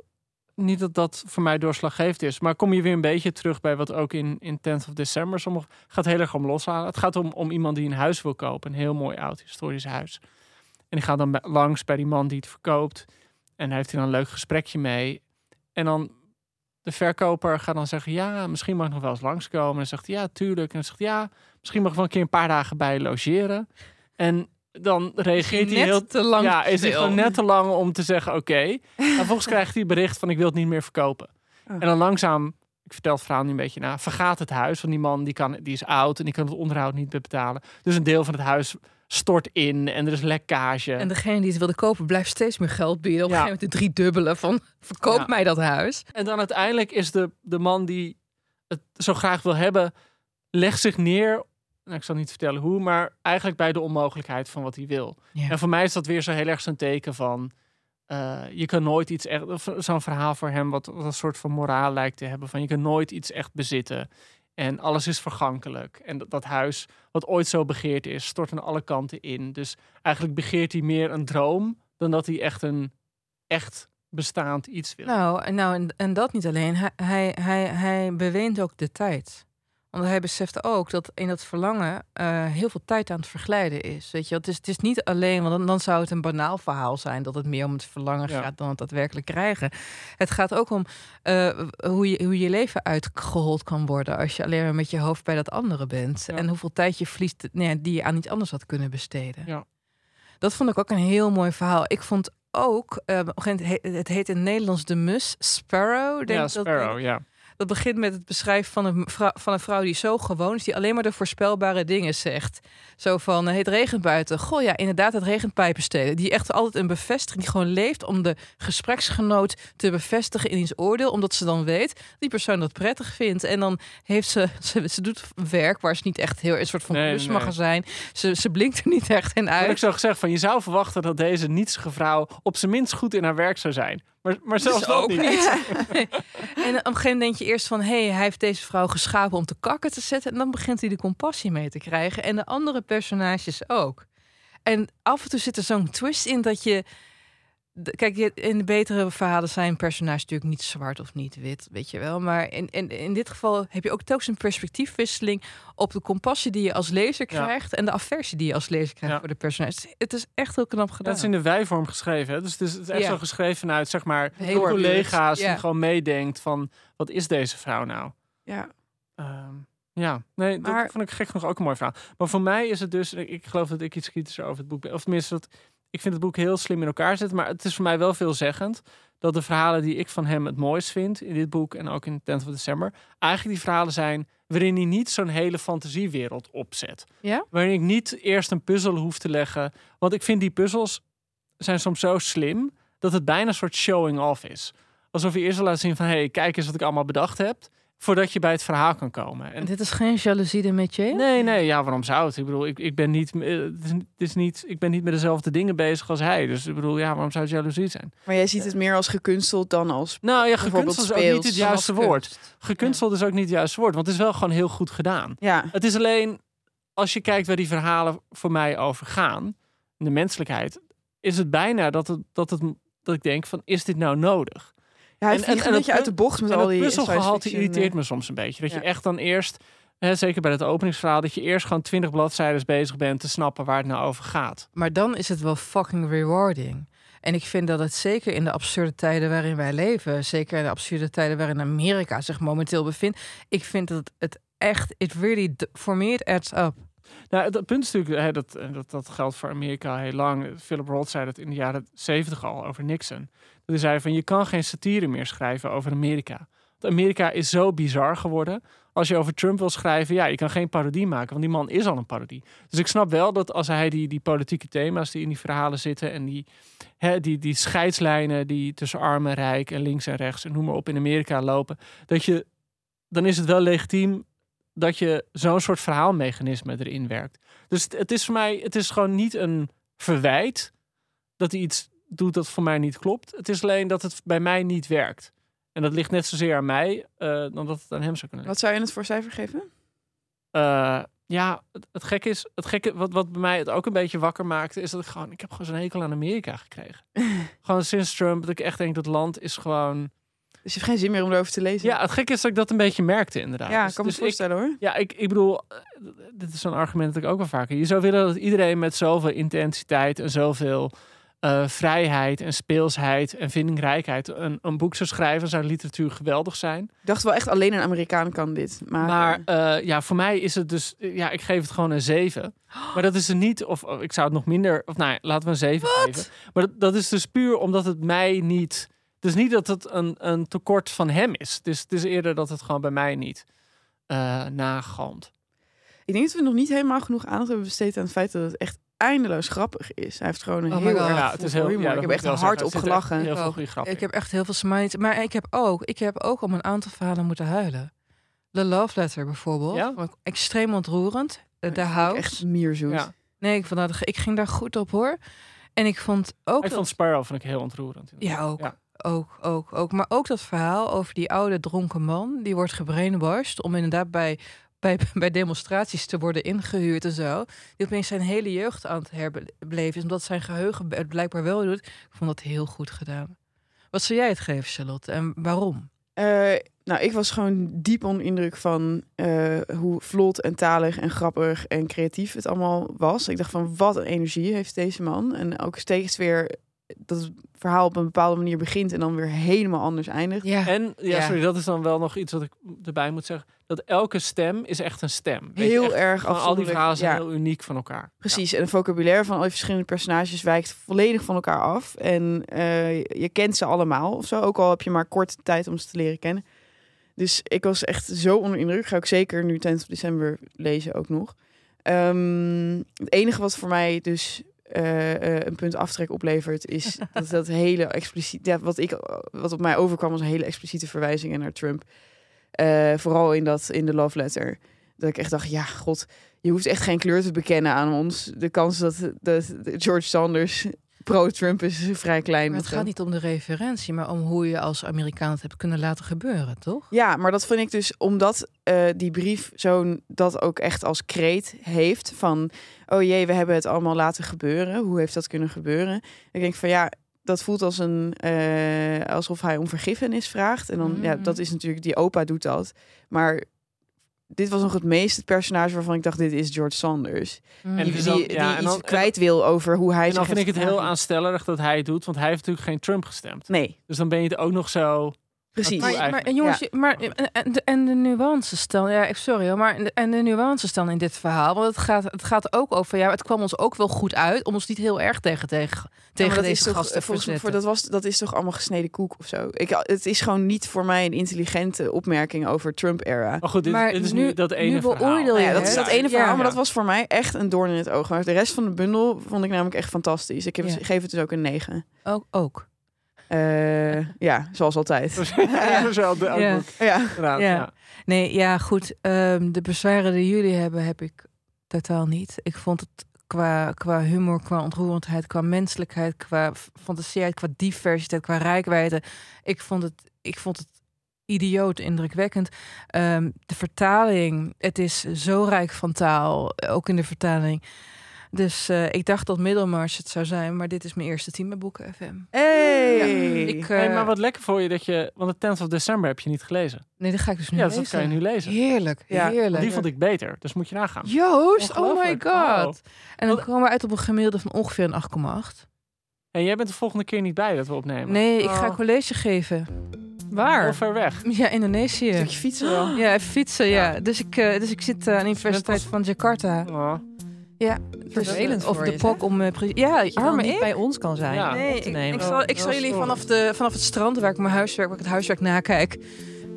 niet dat dat voor mij doorslaggevend is. Maar kom je weer een beetje terug bij wat ook in, in 10th of December sommige gaat heel erg om loshalen. Het gaat om, om iemand die een huis wil kopen. Een heel mooi oud historisch huis. En die gaat dan langs bij die man die het verkoopt. En heeft hij dan een leuk gesprekje mee. En dan de verkoper gaat dan zeggen... ja, misschien mag ik nog wel eens langskomen. En dan zegt ja, tuurlijk. En dan zegt ja, misschien mag ik wel een keer een paar dagen bij logeren. En dan reageert hij Net heel... te lang Ja, is hij stil. gewoon net te lang om te zeggen oké. En vervolgens krijgt hij bericht van ik wil het niet meer verkopen. Oh. En dan langzaam, ik vertel het verhaal nu een beetje na, vergaat het huis. Want die man die, kan, die is oud en die kan het onderhoud niet meer betalen. Dus een deel van het huis stort in en er is lekkage. En degene die het wilde kopen blijft steeds meer geld bieden. Op een Ja. gegeven moment de drie dubbele van verkoop Ja. mij dat huis. En dan uiteindelijk is de, de man die het zo graag wil hebben, legt zich neer. Nou, ik zal niet vertellen hoe, maar eigenlijk bij de onmogelijkheid van wat hij wil. Ja. En voor mij is dat weer zo heel erg zo'n teken van. eh, je kan nooit iets echt. Zo'n verhaal voor hem, wat, wat een soort van moraal lijkt te hebben. Van je kan nooit iets echt bezitten. En alles is vergankelijk. En dat, dat huis, wat ooit zo begeerd is, stort aan alle kanten in. Dus eigenlijk begeert hij meer een droom dan dat hij echt een echt bestaand iets wil. Nou, en, nou en, en dat niet alleen. Hij, hij, hij, hij beweent ook de tijd. Want hij besefte ook dat in dat verlangen eh, heel veel tijd aan het verglijden is. Weet je, het is, het is niet alleen, want dan, dan zou het een banaal verhaal zijn dat het meer om het verlangen Ja. gaat dan het daadwerkelijk krijgen. Het gaat ook om eh, hoe, je, hoe je leven uitgehold kan worden als je alleen maar met je hoofd bij dat andere bent. Ja. En hoeveel tijd je verliest ja, die je aan iets anders had kunnen besteden. Ja. Dat vond ik ook een heel mooi verhaal. Ik vond ook, he- het heet in het Nederlands de mus, Sparrow. Denk ja, dat- Sparrow, ja. Dat begint met het beschrijven van een, vrouw, van een vrouw die zo gewoon is, die alleen maar de voorspelbare dingen zegt. Zo van, eh, het regent buiten. Goh ja, inderdaad, het regent pijpenstelen. Die echt altijd een bevestiging, die gewoon leeft om de gespreksgenoot te bevestigen in iets oordeel. Omdat ze dan weet die persoon dat prettig vindt. En dan heeft ze, (laughs) ze, ze doet werk waar ze niet echt heel, een soort van Nee, plusmagazijn. Ze, ze blinkt er niet echt in Wat ik uit. zo gezegd van je zou verwachten dat deze nietsige vrouw op zijn minst goed in haar werk zou zijn. Maar, maar zelfs dat ook niet. (laughs) En op een gegeven moment denk je eerst van... hé, hey, hij heeft deze vrouw geschapen om te kakken te zetten. En dan begint hij de compassie mee te krijgen. En de andere personages ook. En af en toe zit er zo'n twist in dat je... Kijk, in de betere verhalen zijn personages natuurlijk niet zwart of niet wit, weet je wel. Maar in, in, in dit geval heb je ook telkens een perspectiefwisseling op de compassie die je als lezer Ja. krijgt en de aversie die je als lezer krijgt Ja. voor de personages. Het is echt heel knap gedaan. Dat is in de wijvorm geschreven. Hè? Dus het is, het is echt Ja. zo geschreven vanuit zeg maar Heel de collega's Ja. die gewoon meedenkt van wat is deze vrouw nou? Ja. Ehm, ja, nee, Maar- dat vond ik gek nog ook een mooi verhaal. Maar voor mij is het dus, ik, ik geloof dat ik iets kritischer over het boek ben. Of tenminste, dat, ik vind het boek heel slim in elkaar zitten. Maar het is voor mij wel veelzeggend dat de verhalen die ik van hem het mooist vind in dit boek en ook in 10th of December, eigenlijk die verhalen zijn waarin hij niet zo'n hele fantasiewereld opzet. Ja? Waarin ik niet eerst een puzzel hoef te leggen. Want ik vind die puzzels zijn soms zo slim dat het bijna een soort showing off is. Alsof je eerst wil laten zien van, hé, hey, kijk eens wat ik allemaal bedacht heb. Voordat je bij het verhaal kan komen. En dit is geen jaloezie de métier? Nee, nee, ja, waarom zou het? Ik bedoel, ik, ik ben niet, eh, het is, het is niet, ik ben niet met dezelfde dingen bezig als hij. Dus ik bedoel, ja, waarom zou het jaloezie zijn? Maar jij ziet het meer als gekunsteld dan als... Nou ja, Bijvoorbeeld gekunsteld is ook niet het juiste woord. kunst. Gekunsteld is ook niet het juiste woord, want het is wel gewoon heel goed gedaan. Ja, Het is alleen, als je kijkt waar die verhalen voor mij over gaan, de menselijkheid, is het bijna dat, het, dat, het, dat ik denk van, is dit nou nodig? Ja hij En- een en beetje het uit de bocht met al dat die puzzelgehalte irriteert eh, me soms een beetje. Dat ja. je echt dan eerst, hè, zeker bij het openingsverhaal, dat je eerst gewoon twintig bladzijden bezig bent te snappen waar het nou over gaat. Maar dan is het wel fucking rewarding. En ik vind dat het zeker in de absurde tijden waarin wij leven, zeker in de absurde tijden waarin Amerika zich momenteel bevindt, ik vind dat het echt, it really, for me it adds up. Nou, het punt is natuurlijk, hè, dat, eh, dat, dat geldt voor Amerika heel lang. Philip Roth zei dat in de jaren zeventig al over Nixon. Hij zei van, je kan geen satire meer schrijven over Amerika. Want Amerika is zo bizar geworden. Als je over Trump wil schrijven, ja, je kan geen parodie maken, want die man is al een parodie. Dus ik snap wel dat als hij die, die politieke thema's die in die verhalen zitten en die, die, die scheidslijnen die tussen arm en rijk en links en rechts en noem maar op in Amerika lopen, dat je, dan is het wel legitiem dat je zo'n soort verhaalmechanisme erin werkt. Dus het, het is voor mij, het is gewoon niet een verwijt dat hij iets doet dat voor mij niet klopt. Het is alleen dat het bij mij niet werkt. En dat ligt net zozeer aan mij eh, dan dat het aan hem zou kunnen liggen. Wat zou je het voor cijfer geven? Eh, ja, het, het gekke is, het gekke wat, wat bij mij het ook een beetje wakker maakte, is dat ik gewoon, ik heb gewoon zo'n hekel aan Amerika gekregen. (laughs) gewoon sinds Trump, dat ik echt denk dat land is gewoon, Dus je hebt geen zin meer om erover te lezen. Ja, het gekke is dat ik dat een beetje merkte inderdaad. ja, Dus- ik kan me dus voorstellen hoor. Ja, ik, ik bedoel, eh, dit is zo'n argument dat ik ook wel vaker. Je zou willen dat iedereen met zoveel intensiteit en zoveel eh, vrijheid en speelsheid en vindingrijkheid een, een boek zou schrijven. Zou literatuur geweldig zijn. Ik dacht wel echt alleen een Amerikaan kan dit maken. Maar eh, ja, voor mij is het dus, ja, ik geef het gewoon een 7. Maar dat is er niet, of, of ik zou het nog minder, of nou, laten we een 7 geven. Maar dat, dat is dus puur omdat het mij niet. Het is niet dat het een, een tekort van hem is. Dus het is eerder dat het gewoon bij mij niet eh nagalmt. Ik denk dat we nog niet helemaal genoeg aandacht hebben besteed aan het feit dat het echt eindeloos grappig is. Hij heeft gewoon een Oh heel erg Ja, het is heel- humor. ja, ik heb echt hard op gelachen. Heel veel ook. goede grappen. Ik heb echt heel veel smileys. Maar ik heb ook, ik heb ook om een aantal verhalen moeten huilen. The Love Letter bijvoorbeeld. Ja? Extreem ontroerend. De vond het House. Echt mierzoet. Ja. Nee, ik, vond dat, ik ging daar goed op hoor. En ik vond ook... Ik dat- vond Sparrow vond ik heel ontroerend. Ja, ook. Ja. Ook, ook, ook. Maar ook dat verhaal over die oude dronken man. Die wordt gebrainwashed om inderdaad bij, bij, (laughs) bij demonstraties te worden ingehuurd en zo. Die opeens zijn hele jeugd aan het herbeleven is. Omdat zijn geheugen het blijkbaar wel doet. Ik vond dat heel goed gedaan. Wat zou jij het geven, Charlotte? En waarom? Eh, nou, ik was gewoon diep onder indruk van eh, hoe vlot en talig en grappig en creatief het allemaal was. Ik dacht van wat een energie heeft deze man. En ook steeds weer dat het verhaal op een bepaalde manier begint en dan weer helemaal anders eindigt. Ja, En ja, Ja. sorry, dat is dan wel nog iets wat ik erbij moet zeggen. Dat elke stem is echt een stem. Weet je, Heel echt, erg al die verhalen zijn Ja. heel uniek van elkaar. Precies, en het vocabulaire van al die verschillende personages wijkt volledig van elkaar af. En eh, je kent ze allemaal of zo, ook al heb je maar korte tijd om ze te leren kennen. Dus ik was echt zo onder indruk. Ga ik zeker nu 10 december lezen ook nog. Ehm, het enige wat voor mij dus eh, eh, een punt aftrek oplevert, is (laughs) dat dat hele expliciet, ja, wat, ik, wat op mij overkwam als een hele expliciete verwijzingen naar Trump. Eh, vooral in, dat, in de love letter. Dat ik echt dacht, ja, god, je hoeft echt geen kleur te bekennen aan ons. De kans dat, dat George Sanders pro-Trump is vrij klein. maar het gaat niet om de referentie, maar om hoe je als Amerikaan het hebt kunnen laten gebeuren, toch? Ja, maar dat vind ik dus omdat die brief zo'n dat ook echt als kreet heeft van oh jee, we hebben het allemaal laten gebeuren. Hoe heeft dat kunnen gebeuren? Ik denk van ja, dat voelt als een eh, alsof hij om vergiffenis vraagt en dan ja, Mhm. dat is natuurlijk die opa doet dat, maar dit was nog het meest het personage waarvan ik dacht dit is George Sanders. Mm. En Die, is die, dan- ja, die en dan- iets kwijt wil over hoe hij En dan vind ik het heel aanstellerig dat hij het doet, want hij heeft natuurlijk geen Trump gestemd. Nee, Dus dan ben je het ook nog zo. Precies. Maar- jongens, je- maar en, en de, en de nuances dan, ja, ik- sorry hoor, maar en de, nuances dan in dit verhaal, want het gaat, het gaat ook over, ja, het kwam ons ook wel goed uit om ons niet heel erg tegen tegen Ja, tegen deze is toch, gasten te volgens mij, voor, dat, was, dat is toch allemaal gesneden koek of zo. Ik, het is gewoon niet voor mij een intelligente opmerking over Trump-era. Maar goed, dit, Maar dit is nu- nu, dat ene nu verhaal. beoordeel Nou je ja, dat is dat ene verhaal, Ja. maar dat was voor mij echt een doorn in het oog. Maar de rest van de bundel vond ik namelijk echt fantastisch. Ik heb, Ja. geef het dus ook een 9. Ook, ook. Eh, ja, zoals altijd. Zo, de- ook Ja. Ja. Ja. ja. Nee, ja, goed. ehm, de bezwaren die jullie hebben, heb ik totaal niet. Ik vond het qua, qua humor, qua ontroerendheid, qua menselijkheid, qua fantasieheid, qua diversiteit, qua rijkwijde. Ik vond het, ik vond het idioot indrukwekkend. Ehm, de vertaling, het is zo rijk van taal, ook in de vertaling. Dus eh, ik dacht dat Middelmars het zou zijn, maar dit is mijn eerste team bij Boeken FM. Hey! Ik, eh, Hey, maar wat lekker voor je dat je... Want de 10th of December heb je niet gelezen. nee, dat ga ik dus nu Ja, dus lezen. dat kan je nu lezen. Heerlijk, Ja, heerlijk. Die vond ik beter, dus moet je nagaan. Joost, oh my god. En dan Wat- komen we uit op een gemiddelde van ongeveer een 8,8. En jij bent de volgende keer niet bij dat we opnemen. Nee, ik ga Oh. college geven. Heel ver weg. Ja, Indonesië. Een stukje fietsen wel. Ja, even fietsen, ja. Dus, ik, eh, dus ik zit eh, aan de Universiteit van Jakarta. Oh. Ja, dus, Vervelend eh, of de pok om... eh, ja, Dat je dan arme niet ik. bij ons kan zijn. Ja. om Nee, op te ik, nemen. ik zal, ik Oh, zal is jullie vanaf, de, vanaf het strand, waar ik mijn huiswerk, waar ik het huiswerk nakijk,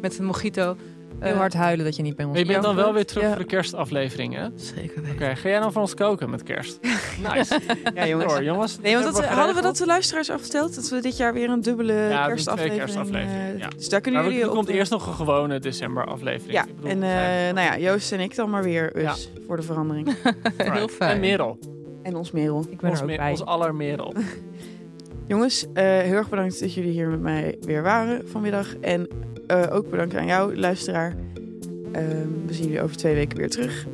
met een mojito. Heel eh, hard huilen dat je niet bij ons Maar je bent dan wel weer terug Ja. voor de kerstaflevering, hè? Oké, Zeker weten. ga jij dan voor ons koken met kerst? (laughs) Nice. Ja, jongens. Door, jongens. Nee, want dat, hadden we dat de luisteraars al verteld? Dat we dit jaar weer een dubbele Ja, kerstaflevering... kerstafleveringen, eh, ja. Dus daar kunnen Maar we- jullie er op... komt eerst nog een gewone december aflevering. Ja, Ik bedoel, en eh, zijn- nou ja, Joost en ik dan maar weer us voor de verandering. (laughs) Heel fijn. En Merel. en ons Merel. Ik ben Ons, er ook bij. ons aller Merel. (laughs) Jongens, eh, heel erg bedankt dat jullie hier met mij weer waren vanmiddag. En eh, ook bedankt aan jou, luisteraar. Ehm, we zien jullie over twee weken weer terug.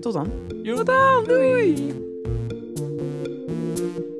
Tot dan. Joep. Doei!